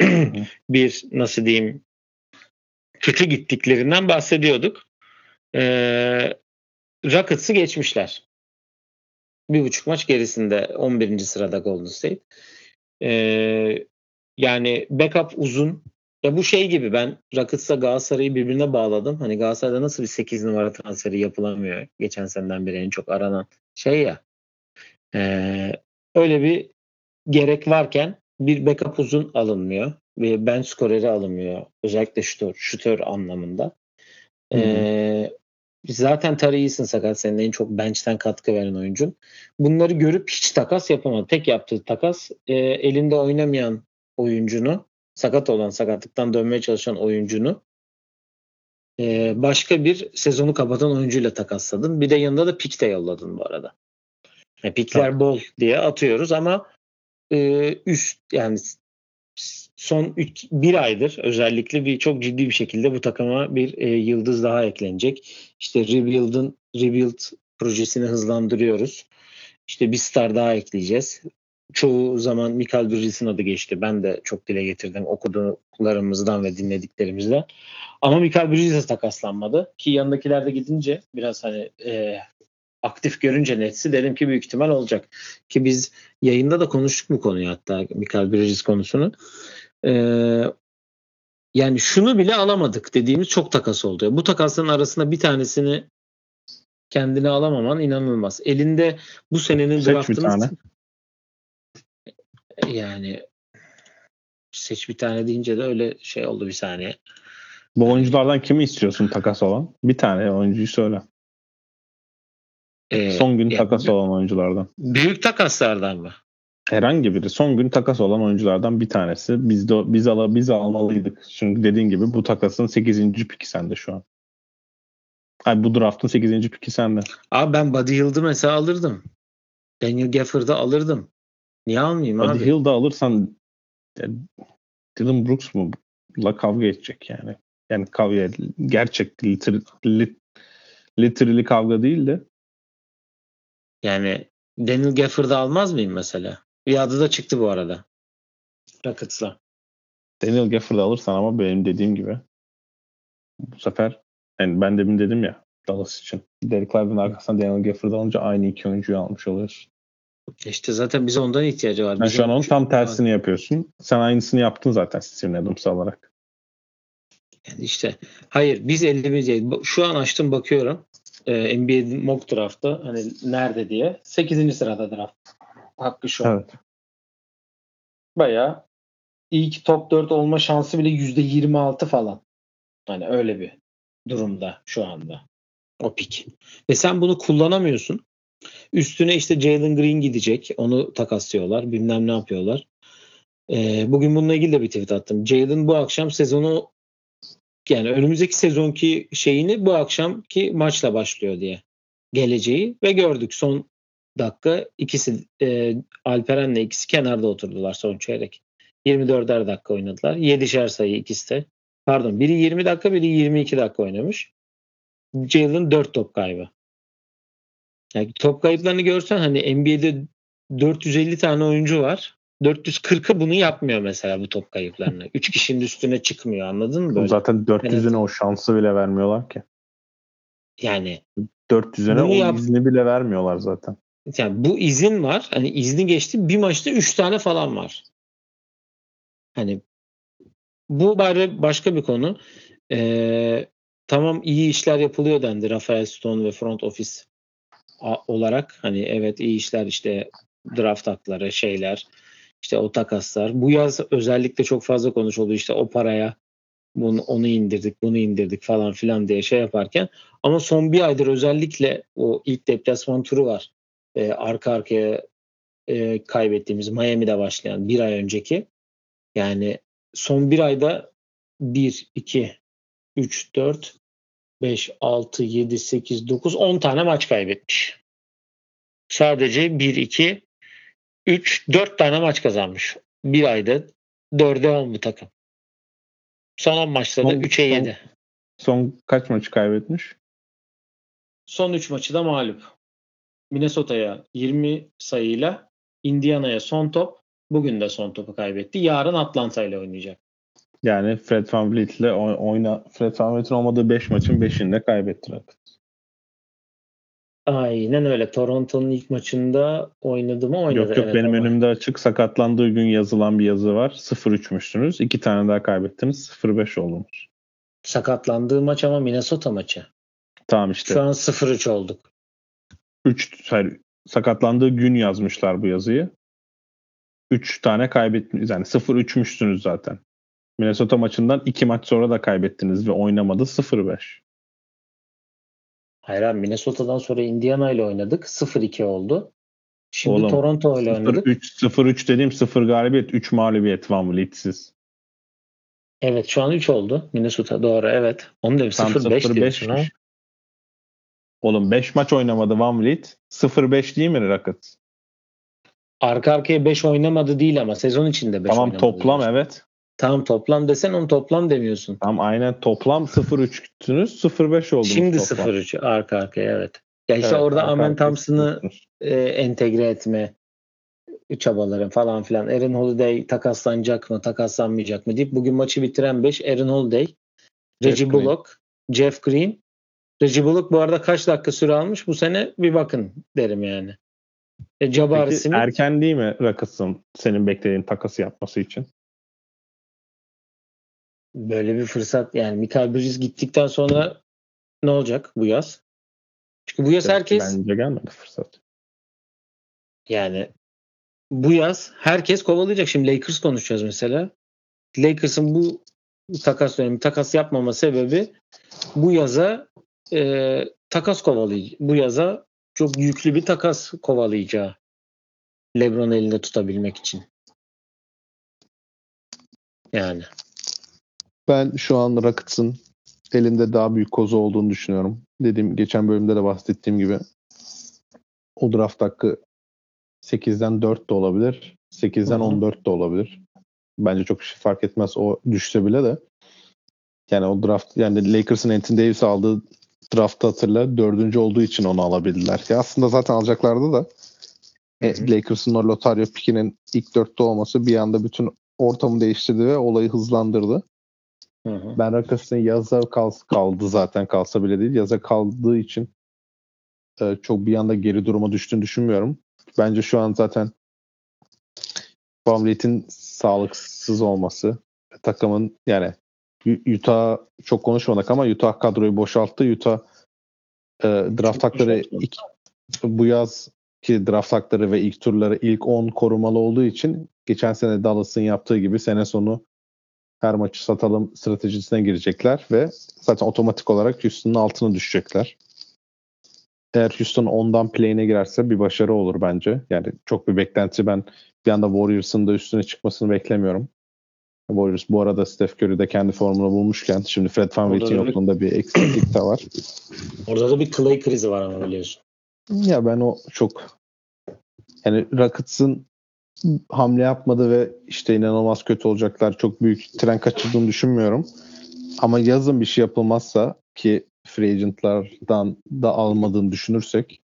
bir nasıl diyeyim kötü gittiklerinden bahsediyorduk. Ee, Rockets'ı geçmişler. Bir buçuk maç gerisinde 11. sırada Golden State. Ee, yani backup uzun. Ya bu şey gibi ben Rockets'la Galatasaray'ı birbirine bağladım. Hani Galatasaray'da nasıl bir 8 numara transferi yapılamıyor. Geçen seneden beri en çok aranan şey ya. Ee, öyle bir gerek varken bir backup uzun alınmıyor. Ve bench skoreri alınmıyor. Özellikle şutör, şutör anlamında. Ee, zaten Tarihi'sin sakat senin en çok bench'ten katkı veren oyuncun. Bunları görüp hiç takas yapamadı. Tek yaptığı takas e, elinde oynamayan oyuncunu sakat olan sakatlıktan dönmeye çalışan oyuncunu e, başka bir sezonu kapatan oyuncuyla takasladın. Bir de yanında da pik de yolladın bu arada. Yani pikler tamam. bol diye atıyoruz ama e, üst yani son üç, bir aydır özellikle bir çok ciddi bir şekilde bu takıma bir e, yıldız daha eklenecek. İşte Rebuild'ın Rebuild projesini hızlandırıyoruz. İşte bir star daha ekleyeceğiz. çoğu zaman Michael Bridges'in adı geçti. Ben de çok dile getirdim okuduklarımızdan ve dinlediklerimizden. Ama Michael Bridges takaslanmadı. Ki yanındakiler de gidince biraz hani e, aktif görünce Nets'i dedim ki büyük ihtimal olacak. Ki biz yayında da konuştuk bu konuyu hatta Michael Bridges konusunu. E, yani şunu bile alamadık dediğimiz çok takas oldu. Bu takasların arasında bir tanesini kendine alamaman inanılmaz. Elinde bu senenin Seç draftını bir tane. yani seç bir tane deyince de öyle şey oldu bir saniye. Bu oyunculardan kimi istiyorsun takas olan? Bir tane oyuncuyu söyle. Ee, Son gün takas olan oyunculardan. Büyük takaslardan mı? Herhangi biri son gün takas olan oyunculardan bir tanesi. Biz de biz ala biz almalıydık. Çünkü dediğin gibi bu takasın 8. piki sende şu an. Ay bu draft'ın 8. piki sende. Abi ben Buddy Hield'ı mesela alırdım. Daniel Gafford'ı alırdım. Niye almayayım Buddy abi? Hield'ı alırsan Dylan Brooks mu la kavga edecek yani. Yani kavga gerçek liter, lit, literally kavga değil de Yani Daniel Gafford'ı almaz mıyım mesela? Bir adı da çıktı bu arada. Rockets'la. Daniel Gafford'ı alırsan ama benim dediğim gibi bu sefer yani ben demin dedim ya Dallas için. Derek Lively'nin arkasından Daniel Gafford'ı alınca aynı iki oyuncuyu almış oluyorsun. İşte zaten bize ondan ihtiyacı var. Yani Bizim- şu an onun tam tersini yapıyorsun. Sen aynısını yaptın zaten Steven Adams alarak. Yani işte hayır biz 51 değil. Şu an açtım bakıyorum. Ee, NBA mock draft'ta hani nerede diye. 8. sırada draft. Hakkı şu an. Evet. Bayağı ilk top 4 olma şansı bile %26 falan. Hani öyle bir durumda şu anda. O pik. Ve sen bunu kullanamıyorsun. Üstüne işte Jalen Green gidecek. Onu takaslıyorlar. Bilmem ne yapıyorlar. Ee, bugün bununla ilgili de bir tweet attım. Jalen bu akşam sezonu yani önümüzdeki sezonki şeyini bu akşamki maçla başlıyor diye. Geleceği ve gördük son dakika ikisi e, Alperen'le ikisi kenarda oturdular son çeyrek. 24'er dakika oynadılar. 7'şer sayı ikisi de. Pardon biri 20 dakika biri 22 dakika oynamış. Jalen 4 top kaybı. Yani top kayıplarını görsen hani NBA'de 450 tane oyuncu var. 440'ı bunu yapmıyor mesela bu top kayıplarını. 3 kişinin üstüne çıkmıyor anladın mı? Böyle? Zaten 400'üne o şansı bile vermiyorlar ki. Yani 400'üne Bunu o yap- izni bile vermiyorlar zaten. Yani bu izin var. Hani izni geçti. Bir maçta 3 tane falan var. Hani bu bari başka bir konu. Ee, tamam iyi işler yapılıyor dendi Rafael Stone ve front office olarak. Hani evet iyi işler işte draft hakları şeyler işte o takaslar. Bu yaz özellikle çok fazla konuşuldu işte o paraya bunu, onu indirdik bunu indirdik falan filan diye şey yaparken ama son bir aydır özellikle o ilk deplasman turu var. Ee, arka arkaya e, kaybettiğimiz Miami'de başlayan bir ay önceki yani son bir ayda 1, 2, 3, 4, 5, 6, 7, 8, 9, 10 tane maç kaybetmiş. Sadece 1, 2, 3, 4 tane maç kazanmış. Bir ayda 4'e 10 bu takım. Son 10 maçta da Son- 3'e son- 7. Son kaç maçı kaybetmiş? Son 3 maçı da mağlup. Minnesota'ya 20 sayıyla, Indiana'ya son top, bugün de son topu kaybetti. Yarın Atlanta ile oynayacak. Yani Fred VanVleet ile oy- oyna Fred VanVleet'in olmadığı 5 maçın 5'ini de kaybetti Rockets. Aynen öyle. Toronto'nun ilk maçında oynadı mı oynadı. Yok yok evet, benim ama önümde açık sakatlandığı gün yazılan bir yazı var. 0-3'müşsünüz. 2 tane daha kaybettiniz. 0-5 oldunuz. Sakatlandığı maç ama Minnesota maçı. Tamam işte. Şu an 0-3 olduk. 3 hayır, sakatlandığı gün yazmışlar bu yazıyı. 3 tane kaybettiniz. Yani 0-3'müşsünüz zaten. Minnesota maçından 2 maç sonra da kaybettiniz ve oynamadı 0-5. Hayır abi Minnesota'dan sonra Indiana ile oynadık. 0-2 oldu. Şimdi Oğlum, Toronto ile oynadık. 0-3 0-3 dediğim 0 galibiyet 3 mağlubiyet Van Vliet'siz. Evet şu an 3 oldu. Minnesota doğru evet. Onu Tam 0-5 diyorsun ha. 0-5'miş. Oğlum 5 maç oynamadı Van Vliet. 0-5 değil mi Rockets? Arka arkaya 5 oynamadı değil ama sezon içinde 5 Tamam toplam diyorsun. evet. Tamam toplam desen onu toplam demiyorsun. Tamam aynen toplam 0-3'tünüz 0-5 oldunuz Şimdi toplam. 0-3 arka arkaya evet. Ya işte Evet, orada Amen Thompson'ı 0-3'tünüz. e, entegre etme çabaları falan filan. Aaron Holiday takaslanacak mı, takaslanmayacak mı deyip bugün maçı bitiren 5 Aaron Holiday, Reggie Green. Bullock, Jeff Green. Reggie Bullock bu arada kaç dakika süre almış bu sene bir bakın derim yani. E, Peki Smith erken değil mi Rockets'ın senin beklediğin takası yapması için? böyle bir fırsat yani Michael Bridges gittikten sonra ne olacak bu yaz? Çünkü bu yaz herkes Bence gelmedi fırsat. yani bu yaz herkes kovalayacak. Şimdi Lakers konuşacağız mesela. Lakers'ın bu takas dönemi takas yapmama sebebi bu yaza e, takas kovalayıcı. Bu yaza çok yüklü bir takas kovalayacağı. LeBron elinde tutabilmek için. Yani. Ben şu an Rockets'ın elinde daha büyük kozu olduğunu düşünüyorum. Dediğim geçen bölümde de bahsettiğim gibi o draft hakkı 8'den 4 de olabilir. 8'den Hı hı. 14 de olabilir. Bence çok şey fark etmez o düşse bile de. Yani o draft yani Lakers'ın Anthony Davis aldığı draftı hatırla. Dördüncü olduğu için onu alabildiler. Ya aslında zaten alacaklardı da e. Lakers'ın o lotarya pikinin ilk dörtte olması bir anda bütün ortamı değiştirdi ve olayı hızlandırdı. Hı hı. Ben Rakas'ın yaza kal, kaldı zaten kalsa bile değil. Yaza kaldığı için e, çok bir anda geri duruma düştüğünü düşünmüyorum. Bence şu an zaten Van sağlıksız olması takımın yani Utah çok konuşmadık ama Utah kadroyu boşalttı. Utah e, draft hakları ilk, bu yaz ki draft hakları ve ilk turları ilk 10 korumalı olduğu için geçen sene Dallas'ın yaptığı gibi sene sonu her maçı satalım stratejisine girecekler ve zaten otomatik olarak Houston'un altına düşecekler. Eğer Houston ondan play'ine girerse bir başarı olur bence. Yani çok bir beklenti ben bir anda Warriors'ın da üstüne çıkmasını beklemiyorum. Warriors bu arada Steph Curry de kendi formunu bulmuşken şimdi Fred da bir- yokluğunda bir eksiklik de var. Orada da bir Clay krizi var ama biliyorsun. Ya ben o çok yani Rockets'ın hamle yapmadı ve işte inanılmaz kötü olacaklar. Çok büyük tren kaçırdığını düşünmüyorum. Ama yazın bir şey yapılmazsa ki free agentlardan da almadığını düşünürsek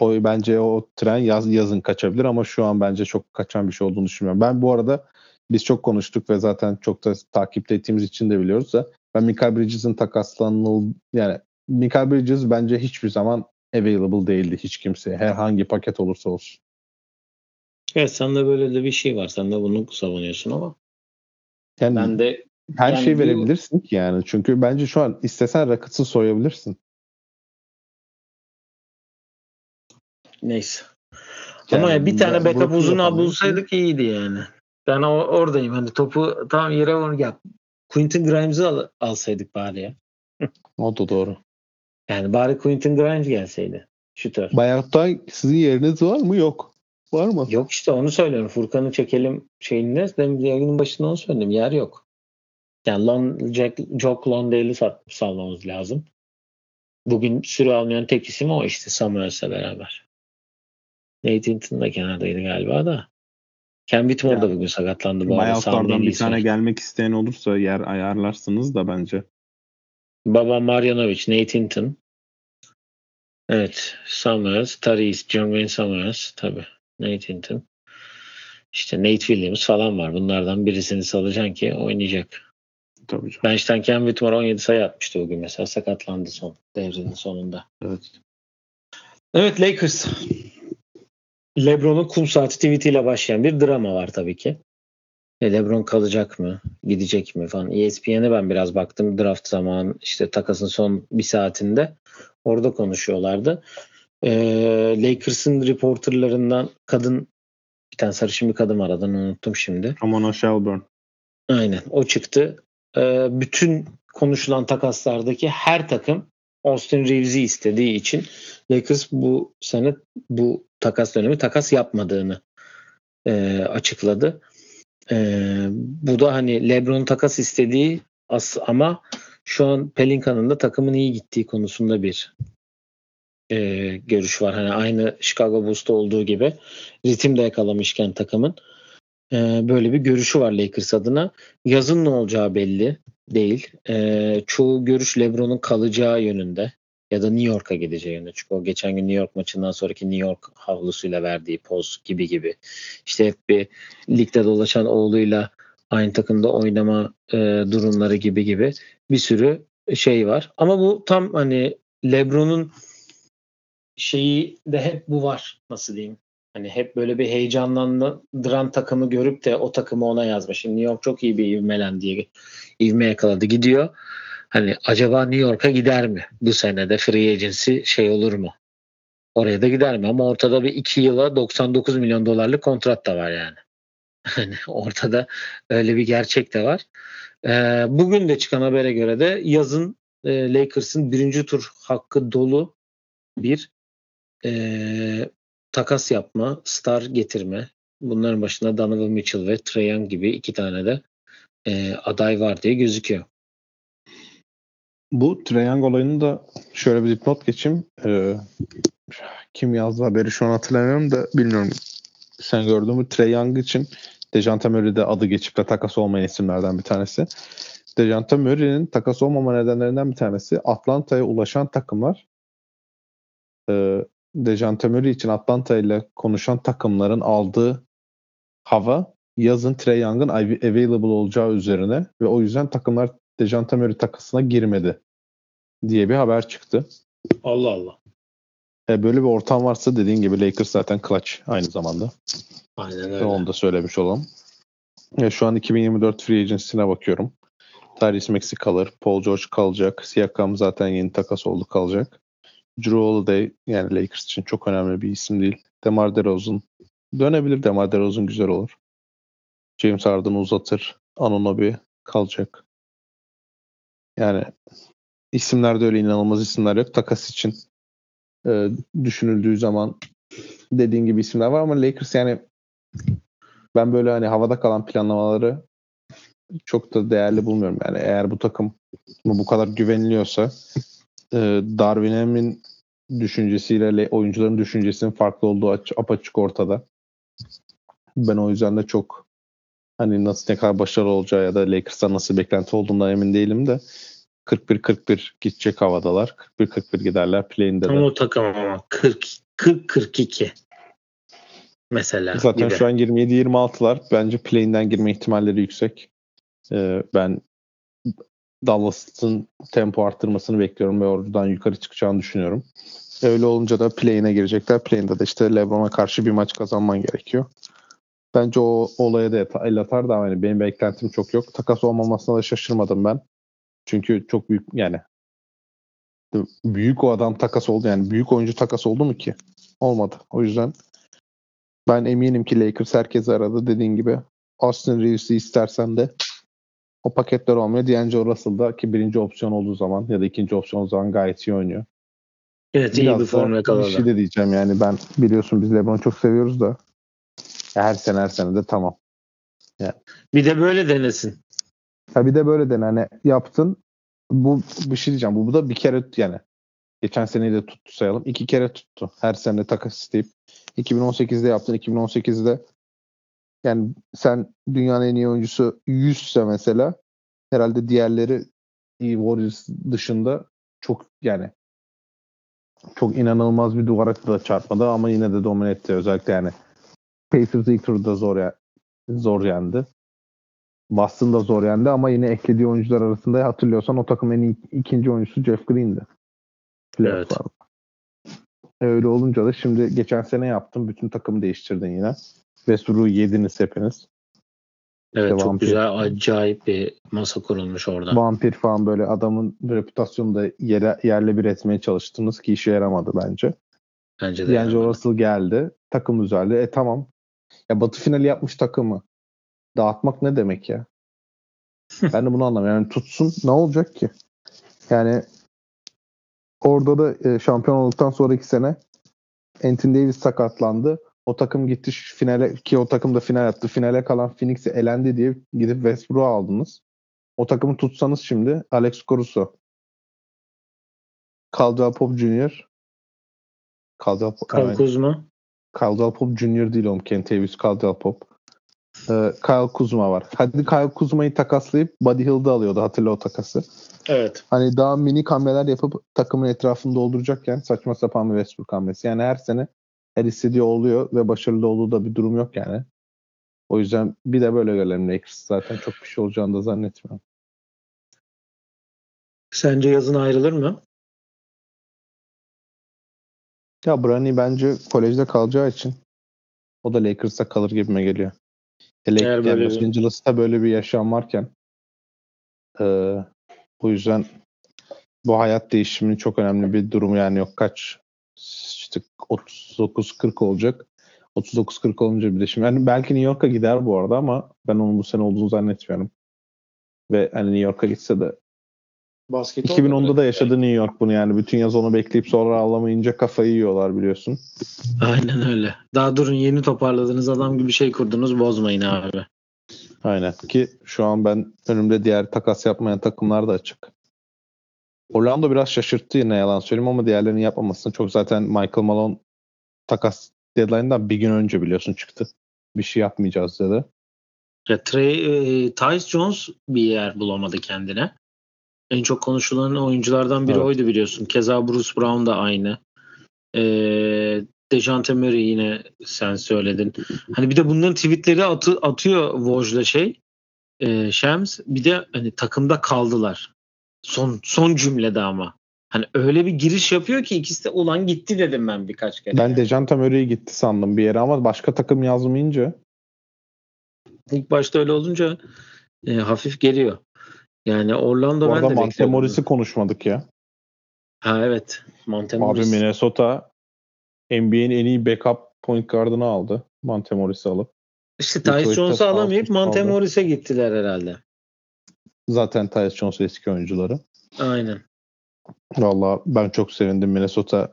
o bence o tren yaz, yazın kaçabilir ama şu an bence çok kaçan bir şey olduğunu düşünmüyorum. Ben bu arada biz çok konuştuk ve zaten çok da takipte ettiğimiz için de biliyoruz da ben Michael Bridges'in takaslanıl yani Michael Bridges bence hiçbir zaman available değildi hiç kimseye. Herhangi paket olursa olsun. Evet sende böyle de bir şey var. Sen de bunu savunuyorsun ama Yani ben de her yani şeyi bu- verebilirsin ki yani. Çünkü bence şu an istesen Rockets'ı soyabilirsin. neyse. Yani ama ya bir tane uzun yapamam. bulsaydık iyiydi yani. Ben o, oradayım. Hani topu tam yere vur yap. Quentin Grimes'ı al, alsaydık bari ya. O da doğru. Yani bari Quentin Grimes gelseydi. Şütör. Bayakta sizin yeriniz var mı? Yok. Var mı? Yok işte onu söylüyorum. Furkan'ı çekelim şeyinde. Demin yayının başında onu söyledim. Yer yok. Yani Lon, Jack, Jock Londale'i salmamız lazım. Bugün süre almayan tek isim o işte Samuels'le beraber. Nate Hinton da kenardaydı galiba da. Ken Whitmore da bugün sakatlandı Bayaklardan bir tane gelmek isteyen olursa yer ayarlarsınız da bence. Baba Marjanovic, Nate Hinton. Evet. Samuels, Tariz, Wayne Samuels. Tabii. Nate Hinton. İşte Nate Williams falan var. Bunlardan birisini salacaksın ki oynayacak. Tabii canım. Bench'ten Ken Whitmore 17 sayı atmıştı bugün mesela. Sakatlandı son devrinin sonunda. Evet. Evet Lakers. LeBron'un kum saati tweetiyle başlayan bir drama var tabii ki. E, LeBron kalacak mı? Gidecek mi falan. E ESPN'e ben biraz baktım. Draft zamanı işte takasın son bir saatinde. Orada konuşuyorlardı. E, Lakers'ın reporterlarından kadın bir tane sarışın bir kadın var adını unuttum şimdi. Ramona Shelburne. Aynen o çıktı. Ee, bütün konuşulan takaslardaki her takım Austin Reeves'i istediği için Lakers bu sene bu takas dönemi takas yapmadığını e, açıkladı. E, bu da hani LeBron takas istediği as ama şu an Pelican'ın da takımın iyi gittiği konusunda bir e, görüş var. Hani aynı Chicago Bulls'ta olduğu gibi ritim de yakalamışken takımın e, böyle bir görüşü var Lakers adına. Yazın ne olacağı belli değil. E, çoğu görüş LeBron'un kalacağı yönünde. Ya da New York'a gideceğini. Çünkü o geçen gün New York maçından sonraki New York havlusuyla verdiği poz gibi gibi. İşte hep bir ligde dolaşan oğluyla aynı takımda oynama e, durumları gibi gibi bir sürü şey var. Ama bu tam hani LeBron'un şeyi de hep bu var. Nasıl diyeyim? Hani hep böyle bir heyecanlandıran takımı görüp de o takımı ona yazmış. Şimdi New York çok iyi bir ivmelendiği ivme yakaladı gidiyor. Hani acaba New York'a gider mi? Bu senede free agency şey olur mu? Oraya da gider mi? Ama ortada bir iki yıla 99 milyon dolarlık kontrat da var yani. Hani ortada öyle bir gerçek de var. Ee, bugün de çıkan habere göre de yazın e, Lakers'ın birinci tur hakkı dolu bir e, takas yapma, star getirme. Bunların başında Donovan Mitchell ve Trae Young gibi iki tane de e, aday var diye gözüküyor. Bu Triangle olayını da şöyle bir dipnot geçeyim. Ee, kim yazdı haberi şu an hatırlamıyorum da bilmiyorum. Sen gördün mü? Young için Dejante Murray de adı geçip de takas olmayan isimlerden bir tanesi. Dejante Murray'nin takas olmama nedenlerinden bir tanesi Atlanta'ya ulaşan takımlar e, Dejante Murray için Atlanta ile konuşan takımların aldığı hava yazın Trey Young'ın available olacağı üzerine ve o yüzden takımlar Dejante Murray takasına girmedi diye bir haber çıktı. Allah Allah. E, böyle bir ortam varsa dediğin gibi Lakers zaten clutch aynı zamanda. Aynen öyle. Onu da söylemiş olalım. E, şu an 2024 free agency'ne bakıyorum. Tyrese Maxey kalır. Paul George kalacak. Siakam zaten yeni takas oldu kalacak. Drew Holiday yani Lakers için çok önemli bir isim değil. DeMar DeRozan dönebilir. DeMar DeRozan güzel olur. James Harden uzatır. Anunoby kalacak. Yani isimlerde öyle inanılmaz isimler yok. Takas için e, düşünüldüğü zaman dediğin gibi isimler var ama Lakers yani ben böyle hani havada kalan planlamaları çok da değerli bulmuyorum. Yani eğer bu takım bu kadar güveniliyorsa e, Darwin Ham'in düşüncesiyle oyuncuların düşüncesinin farklı olduğu aç, apaçık ortada. Ben o yüzden de çok hani nasıl ne kadar başarılı olacağı ya da Lakers'tan nasıl beklenti olduğundan emin değilim de 41-41 gidecek havadalar. 41-41 giderler play'inde de. Ama o takım ama 40-42 mesela. Zaten gibi. şu an 27-26'lar. Bence play'inden girme ihtimalleri yüksek. Ee, ben Dallas'ın tempo arttırmasını bekliyorum ve oradan yukarı çıkacağını düşünüyorum. Öyle olunca da play'ine girecekler. Play'inde de işte LeBron'a karşı bir maç kazanman gerekiyor. Bence o olaya da el atar da yani benim beklentim çok yok. Takas olmamasına da şaşırmadım ben. Çünkü çok büyük yani büyük o adam takas oldu yani büyük oyuncu takas oldu mu ki? Olmadı. O yüzden ben eminim ki Lakers herkes aradı dediğin gibi. Austin Reeves'i istersen de o paketler olmuyor. D'Angelo Russell da ki birinci opsiyon olduğu zaman ya da ikinci opsiyon olduğu zaman gayet iyi oynuyor. Evet Biraz iyi bir form yakaladı. Bir şey de diyeceğim yani ben biliyorsun biz LeBron'u çok seviyoruz da her sene her sene de tamam. Yani. Bir de böyle denesin. Ha bir de böyle dene hani yaptın bu bir şey diyeceğim bu, bu da bir kere yani geçen seneyi de tuttu sayalım. iki kere tuttu. Her sene takas isteyip 2018'de yaptın. 2018'de yani sen dünyanın en iyi oyuncusu 100 ise mesela herhalde diğerleri iyi Warriors dışında çok yani çok inanılmaz bir duvara da çarpmadı ama yine de domine etti. Özellikle yani Pacers ilk turda zor, ya, zor yendi. Boston da zor yendi ama yine eklediği oyuncular arasında hatırlıyorsan o takımın en ikinci oyuncusu Jeff Green'di. Evet. Öyle olunca da şimdi geçen sene yaptım. Bütün takımı değiştirdin yine. Westbrook'u yediniz hepiniz. Evet işte çok vampir, güzel acayip bir masa kurulmuş orada. Vampir falan böyle adamın reputasyonunu da yere, yerle bir etmeye çalıştınız ki işe yaramadı bence. Bence de. Bence orası geldi. Takım düzeldi. E tamam. Ya Batı finali yapmış takımı. Dağıtmak ne demek ya? ben de bunu anlamıyorum. Yani tutsun ne olacak ki? Yani orada da e, şampiyon olduktan sonraki sene Anthony Davis sakatlandı. O takım gitti finale ki o takım da final yaptı. Finale kalan Phoenix'e elendi diye gidip Westbrook'u aldınız. O takımı tutsanız şimdi Alex Caruso, Caldwell Pop Jr. Caldwell Pop. Kyle Kuzma. Caldwell Pop Jr. değil oğlum. Kent Davis, Caldwell Pop. Ee, Kyle Kuzma var. Hadi Kyle Kuzma'yı takaslayıp Buddy Hield'ı alıyordu hatırla o takası. Evet. Hani daha mini hamleler yapıp takımın etrafını dolduracakken saçma sapan bir Westbrook hamlesi. Yani her sene her istediği oluyor ve başarılı olduğu da bir durum yok yani. O yüzden bir de böyle görelim Lakers zaten çok bir şey olacağını da zannetmiyorum. Sence yazın ayrılır mı? Ya Bronny bence kolejde kalacağı için o da Lakers'ta kalır gibime geliyor. Hele Eğer yani böyle Los Angeles'ta böyle bir yaşam varken e, o yüzden bu hayat değişiminin çok önemli bir durumu yani yok kaç işte 39-40 olacak. 39-40 olunca bir de şimdi yani belki New York'a gider bu arada ama ben onun bu sene olduğunu zannetmiyorum. Ve hani New York'a gitse de Basket 2010'da da yaşadı New York bunu yani. Bütün yaz onu bekleyip sonra ağlamayınca kafayı yiyorlar biliyorsun. Aynen öyle. Daha durun yeni toparladınız adam gibi şey kurdunuz bozmayın abi. Aynen ki şu an ben önümde diğer takas yapmayan takımlar da açık. Orlando biraz şaşırttı yine yalan söyleyeyim ama diğerlerinin yapmamasını çok zaten Michael Malone takas deadline'dan bir gün önce biliyorsun çıktı. Bir şey yapmayacağız dedi. Ya Trey, e, Tyce Jones bir yer bulamadı kendine. En çok konuşulan oyunculardan biri Evet. oydu biliyorsun. Keza Bruce Brown da aynı. E, Dejante Murray yine sen söyledin. Hani bir de bunların tweetleri atı, atıyor Woj'la şey. E, Shams. Bir de hani takımda kaldılar. Son son cümlede ama. Hani öyle bir giriş yapıyor ki ikisi de ulan gitti dedim ben birkaç kere. Ben Dejante Murray gitti sandım bir yere ama başka takım yazmayınca İlk başta öyle olunca e, hafif geliyor. Yani Orlando bu ben de Monte. Morris'i konuşmadık ya. Ha evet. Monte Abi Morris. Minnesota NBA'nin en iyi backup point guardını aldı. Monte Morris'i alıp. İşte Tyce Jones'u alamayıp Monte. Morris'e gittiler herhalde. Zaten Tyus Jones eski oyuncuları. Aynen. Valla ben çok sevindim Minnesota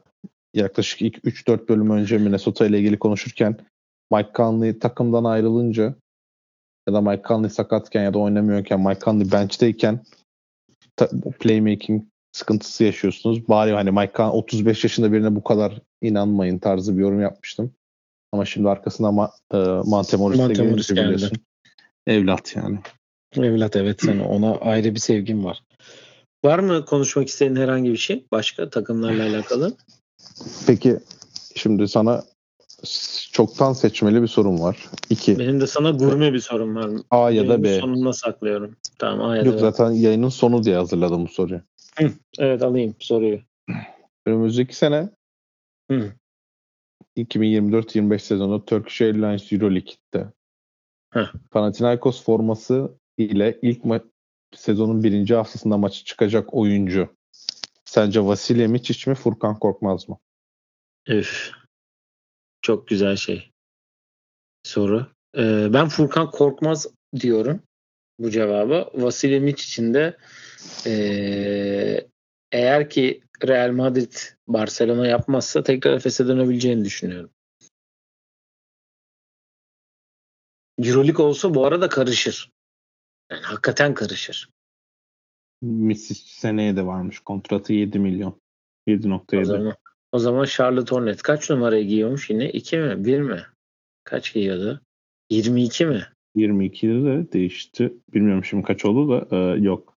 yaklaşık ilk 3-4 bölüm önce Minnesota ile ilgili konuşurken Mike Conley takımdan ayrılınca ya da Mike Conley sakatken ya da oynamıyorken Mike Conley bench'teyken playmaking sıkıntısı yaşıyorsunuz. Bari hani Mike Conley 35 yaşında birine bu kadar inanmayın tarzı bir yorum yapmıştım. Ama şimdi arkasına ma, e, Monte Morris de Monte gelince Morris biliyorsun. Evlat yani. Evlat evet sen ona ayrı bir sevgim var. Var mı konuşmak istediğin herhangi bir şey? Başka takımlarla alakalı? Peki şimdi sana çoktan seçmeli bir sorum var. İki. Benim de sana gurme bir sorum var. A ya da B. Sonuna saklıyorum. Tamam A ya Yok da B. zaten yayının sonu diye hazırladım bu soruyu. Evet alayım soruyu. Önümüzdeki sene Hı. 2024-25 sezonu Turkish Airlines Euroleague'de Heh. Panathinaikos forması ile ilk ma- sezonun birinci haftasında maçı çıkacak oyuncu. Sence Vasilya Miçic mi Furkan Korkmaz mı? Üf. Çok güzel şey. Soru. Ee, ben Furkan Korkmaz diyorum bu cevaba. Vasilya Miç için de ee, eğer ki Real Madrid Barcelona yapmazsa tekrar Efes'e dönebileceğini düşünüyorum. Euroleague olsa bu arada karışır. Yani hakikaten karışır. Miçic seneye de varmış. Kontratı 7 milyon. O 7.7. o zaman Charlotte Hornets kaç numarayı giyiyormuş yine? 2 mi? 1 mi? Kaç giyiyordu? 22 mi? 22'de de değişti. Bilmiyorum şimdi kaç oldu da e, yok.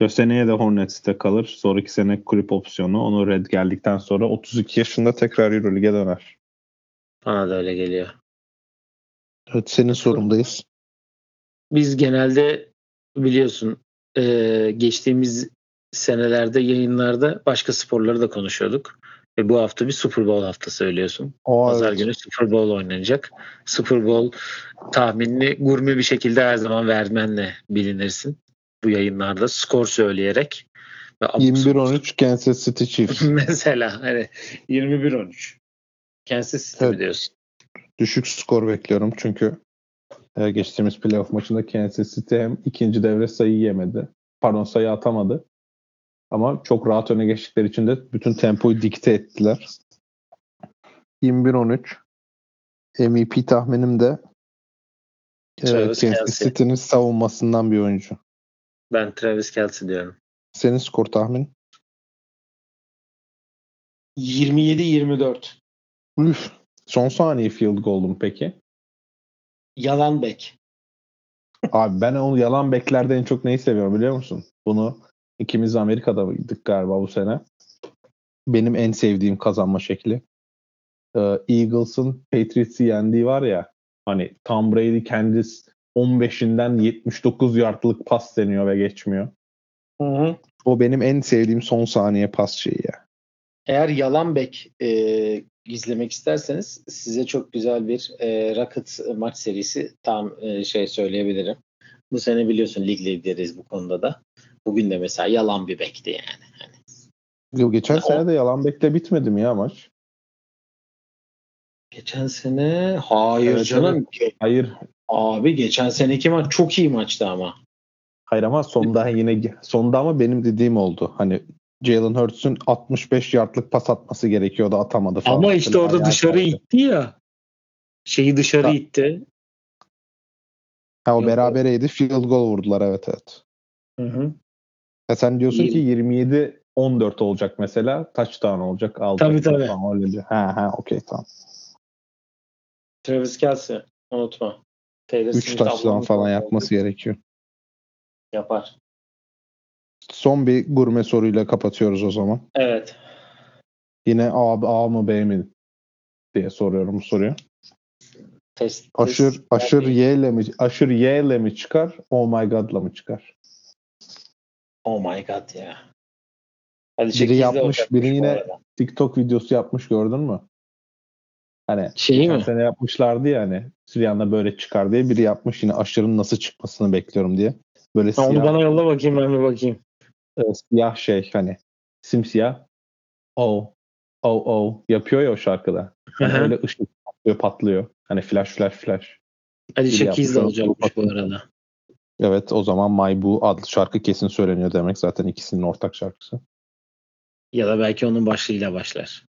Ya seneye de Hornets'te kalır. Sonraki sene kulüp opsiyonu. Onu red geldikten sonra 32 yaşında tekrar Euroleague'e döner. Bana da öyle geliyor. Evet senin sorundayız. Biz genelde biliyorsun e, geçtiğimiz senelerde yayınlarda başka sporları da konuşuyorduk. Ve bu hafta bir Super Bowl haftası söylüyorsun. O Pazar evet. günü Super Bowl oynanacak. Super Bowl tahminini gurme bir şekilde her zaman vermenle bilinirsin. Bu yayınlarda skor söyleyerek. Ve abuk sabuk 21-13 Kansas City Chiefs. Mesela hani 21-13. Kansas City Evet. diyorsun? Düşük skor bekliyorum çünkü e, geçtiğimiz playoff maçında Kansas City hem ikinci devre sayı yemedi. Pardon sayı atamadı. Ama çok rahat öne geçtikleri için de bütün tempoyu dikte ettiler. 21-13 MVP tahminim de e, Travis Kansas. City'nin savunmasından bir oyuncu. Ben Travis Kelce diyorum. Senin skor tahmin? 27-24. Üf. Son saniye field goal mu peki? Yalan bek. Abi ben onu yalan beklerde en çok neyi seviyorum biliyor musun? Bunu ikimiz Amerika'daydık galiba bu sene. Benim en sevdiğim kazanma şekli. Ee, Eagles'ın Patriots'ı yendiği var ya hani Tom Brady kendisi 15'inden 79 yardlık pas deniyor ve geçmiyor. Hı hı. O benim en sevdiğim son saniye pas şeyi ya. Eğer yalan bek e, izlemek isterseniz size çok güzel bir e, Rocket maç serisi tam e, şey söyleyebilirim. Bu sene biliyorsun lig lideriz bu konuda da. Bugün de mesela yalan bir bekti yani. Hani, Yo, Geçen O- sene de yalan bekle bitmedi mi ya maç? geçen sene hayır Evet, canım. Hayır. Abi geçen seneki maç çok iyi maçtı ama. Hayır ama sonda yine sonda ama benim dediğim oldu. Hani Jalen Hurts'un 65 yardlık pas atması gerekiyordu atamadı falan. Ama işte orada ayağa dışarı kalktı. itti ya. Şeyi dışarı Ha. itti. Ha o berabereydi. Field goal vurdular evet evet. Hı hı. Ya sen diyorsun İyi. ki 27 14 olacak mesela. Touchdown olacak. Alacak Tabii, tabii. Tamam, öyle diyor. Ha ha okey tamam. Travis Kelsey unutma. Taylor 3 Smith touchdown falan yapması gerekiyor. Yapar. Son bir gurme soruyla kapatıyoruz o zaman. Evet. Yine A, A mı B mi diye soruyorum bu soruyu. Test, Aşır test- aşır Y ile mi aşır Y ile mi çıkar? Oh my god'la mı çıkar? Oh my god ya. Hadi Biri yapmış, biri yine-. TikTok videosu yapmış gördün mü? Hani Şeyi mi? sene yapmışlardı ya hani Süryan'da böyle çıkar diye biri yapmış yine aşırının nasıl çıkmasını bekliyorum diye. Böyle Onu siyah, bana yolla bakayım ben bir bakayım. e, siyah şey hani simsiyah oh oh oh yapıyor ya o şarkıda. Hani hı. öyle ışık patlıyor patlıyor. Hani flash flash flash. Hadi 8'de yapmış, olacakmış bu onu- arada. Evet o zaman My Boo adlı şarkı kesin söyleniyor demek. Zaten ikisinin ortak şarkısı. Ya da belki onun başlığıyla başlar.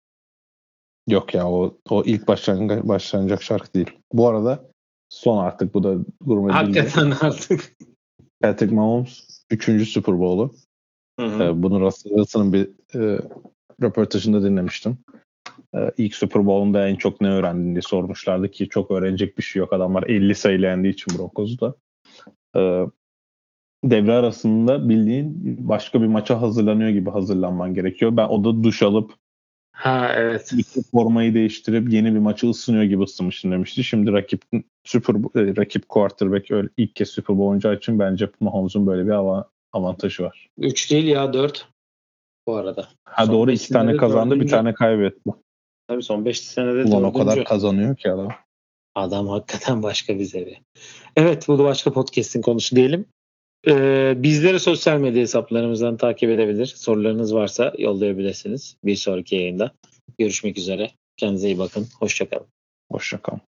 Yok ya o o ilk başlangıç başlanacak şarkı değil. Bu arada son artık bu da gurme bilgi. Hakikaten artık. Patrick Mahomes 3. Super Bowl'u. Ee, bunu Russell Wilson'ın bir e, röportajında dinlemiştim. Ee, ilk Super Bowl'unda en çok ne öğrendin diye sormuşlardı ki çok öğrenecek bir şey yok. Adamlar 50 sayıyla yendiği için Broncos'u da. Ee, devre arasında bildiğin başka bir maça hazırlanıyor gibi hazırlanman gerekiyor. Ben o da duş alıp Ha evet. formayı değiştirip yeni bir maçı ısınıyor gibi ısınmıştım demişti. Şimdi rakip Super e, rakip quarterback öyle ilk kez Super Bowl oynayacağı için bence Mahomes'un böyle bir ava- avantajı var. 3 değil ya 4 bu arada. Ha Son doğru iki tane kazandı bir dördüncü. tane kaybetti. Tabii son 5 senede Ulan o dördüncü. kadar kazanıyor ki adam. Adam hakikaten başka bir seviye. Evet bu da başka podcast'in konusu diyelim. Ee, bizleri sosyal medya hesaplarımızdan takip edebilir. Sorularınız varsa yollayabilirsiniz bir sonraki yayında. Görüşmek üzere. Kendinize iyi bakın. Hoşçakalın. Hoşçakalın.